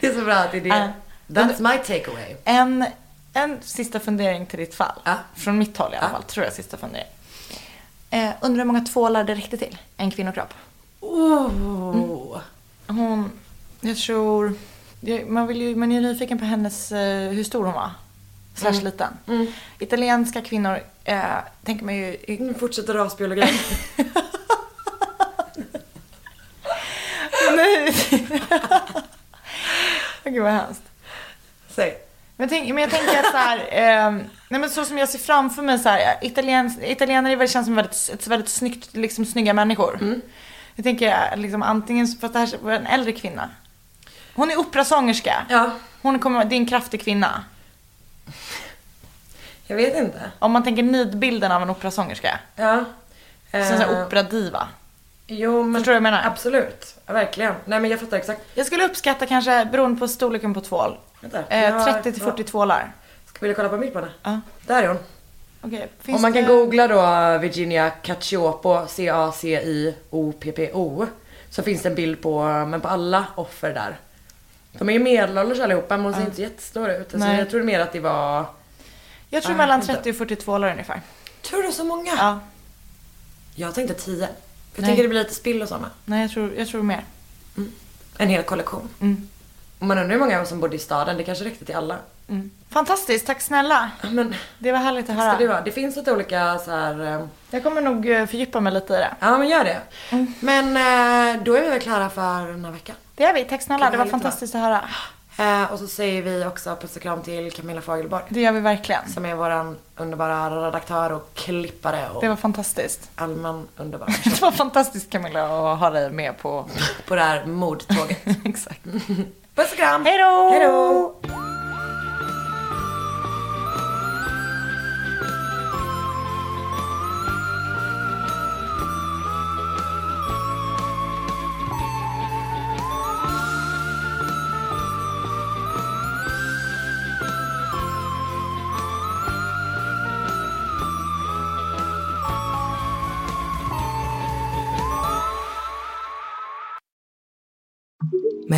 Speaker 1: Det är så bra att det är det.
Speaker 2: Ja.
Speaker 1: That's my takeaway.
Speaker 2: En, en sista fundering till ditt fall.
Speaker 1: Ja.
Speaker 2: Från mitt håll i alla fall. Tror jag sista fundering. Eh, undrar hur många tvålar det räckte till? En kvinnokropp.
Speaker 1: Oh.
Speaker 2: Hon, jag tror, man, vill ju, man är ju nyfiken på hennes, eh, hur stor hon var. Slash
Speaker 1: Mm.
Speaker 2: liten. Italienska kvinnor, eh, tänker man ju,
Speaker 1: Nu fortsätter rasbiologin.
Speaker 2: nej. [LAUGHS] Gud vad hemskt.
Speaker 1: Säg.
Speaker 2: Men, tänk, men jag tänker att så här, eh, nej men så som jag ser framför mig så här, italiens, italienare väl- känns som väldigt, ett väldigt snyggt, liksom snygga människor. Jag tänker liksom antingen, fast det här var en äldre kvinna. Hon är operasångerska.
Speaker 1: Ja,
Speaker 2: Hon kommer, det är en kraftig kvinna.
Speaker 1: jag vet inte.
Speaker 2: Om man tänker nidbilden av en operasångerska.
Speaker 1: Ja.
Speaker 2: Så en sån här
Speaker 1: Eh,
Speaker 2: operadiva.
Speaker 1: Jo, men...
Speaker 2: Förstår du vad jag menar?
Speaker 1: Absolut. Ja, verkligen. Nej, men jag fattar exakt.
Speaker 2: Jag skulle uppskatta kanske, beroende på storleken på tvål,
Speaker 1: Vänta.
Speaker 2: eh,
Speaker 1: jag har-
Speaker 2: 30 till 40 tvålar.
Speaker 1: Ska vi kolla på mitt på henne?
Speaker 2: Ja.
Speaker 1: Där är hon.
Speaker 2: Okej. finns
Speaker 1: Om man kan
Speaker 2: det-
Speaker 1: googla då Virginia Cacioppo, C-A-C-I-O-P-P-O. Så finns det en bild på, men på alla offer där. De är ju medelålders allihopa men hon ser inte jättestora ut. Alltså, jag tror mer att det var...
Speaker 2: Jag tror
Speaker 1: Ah,
Speaker 2: mellan
Speaker 1: vänta.
Speaker 2: 30 och 40 tvålar ungefär.
Speaker 1: Tror du så många?
Speaker 2: Ja.
Speaker 1: Jag tänkte 10. Jag tänker det blir lite spill och sådana.
Speaker 2: Nej, jag tror, jag tror mer.
Speaker 1: En hel kollektion.
Speaker 2: Mm.
Speaker 1: Och man undrar hur många som bodde i staden. Det kanske räckte till alla.
Speaker 2: Fantastiskt, tack snälla.
Speaker 1: Men
Speaker 2: Det var härligt att
Speaker 1: ska det
Speaker 2: höra.
Speaker 1: vara? Det finns lite olika så här. eh,
Speaker 2: Jag kommer nog eh, fördjupa mig lite i det.
Speaker 1: Ja men gör det. Men eh, då är vi väl klara för den här veckan.
Speaker 2: Det gör vi, tack snälla. Det var fantastiskt att höra.
Speaker 1: Eh, och så säger vi också puss och kram till Camilla Fagerborg.
Speaker 2: Det gör vi verkligen.
Speaker 1: Som är våran underbara redaktör och klippare och
Speaker 2: Det var fantastiskt.
Speaker 1: allmän underbar [LAUGHS]
Speaker 2: Det var fantastiskt Camilla att ha dig med på...
Speaker 1: på det här mordtåget. [LAUGHS]
Speaker 2: Exakt.
Speaker 1: Puss och kram!
Speaker 2: Hej då!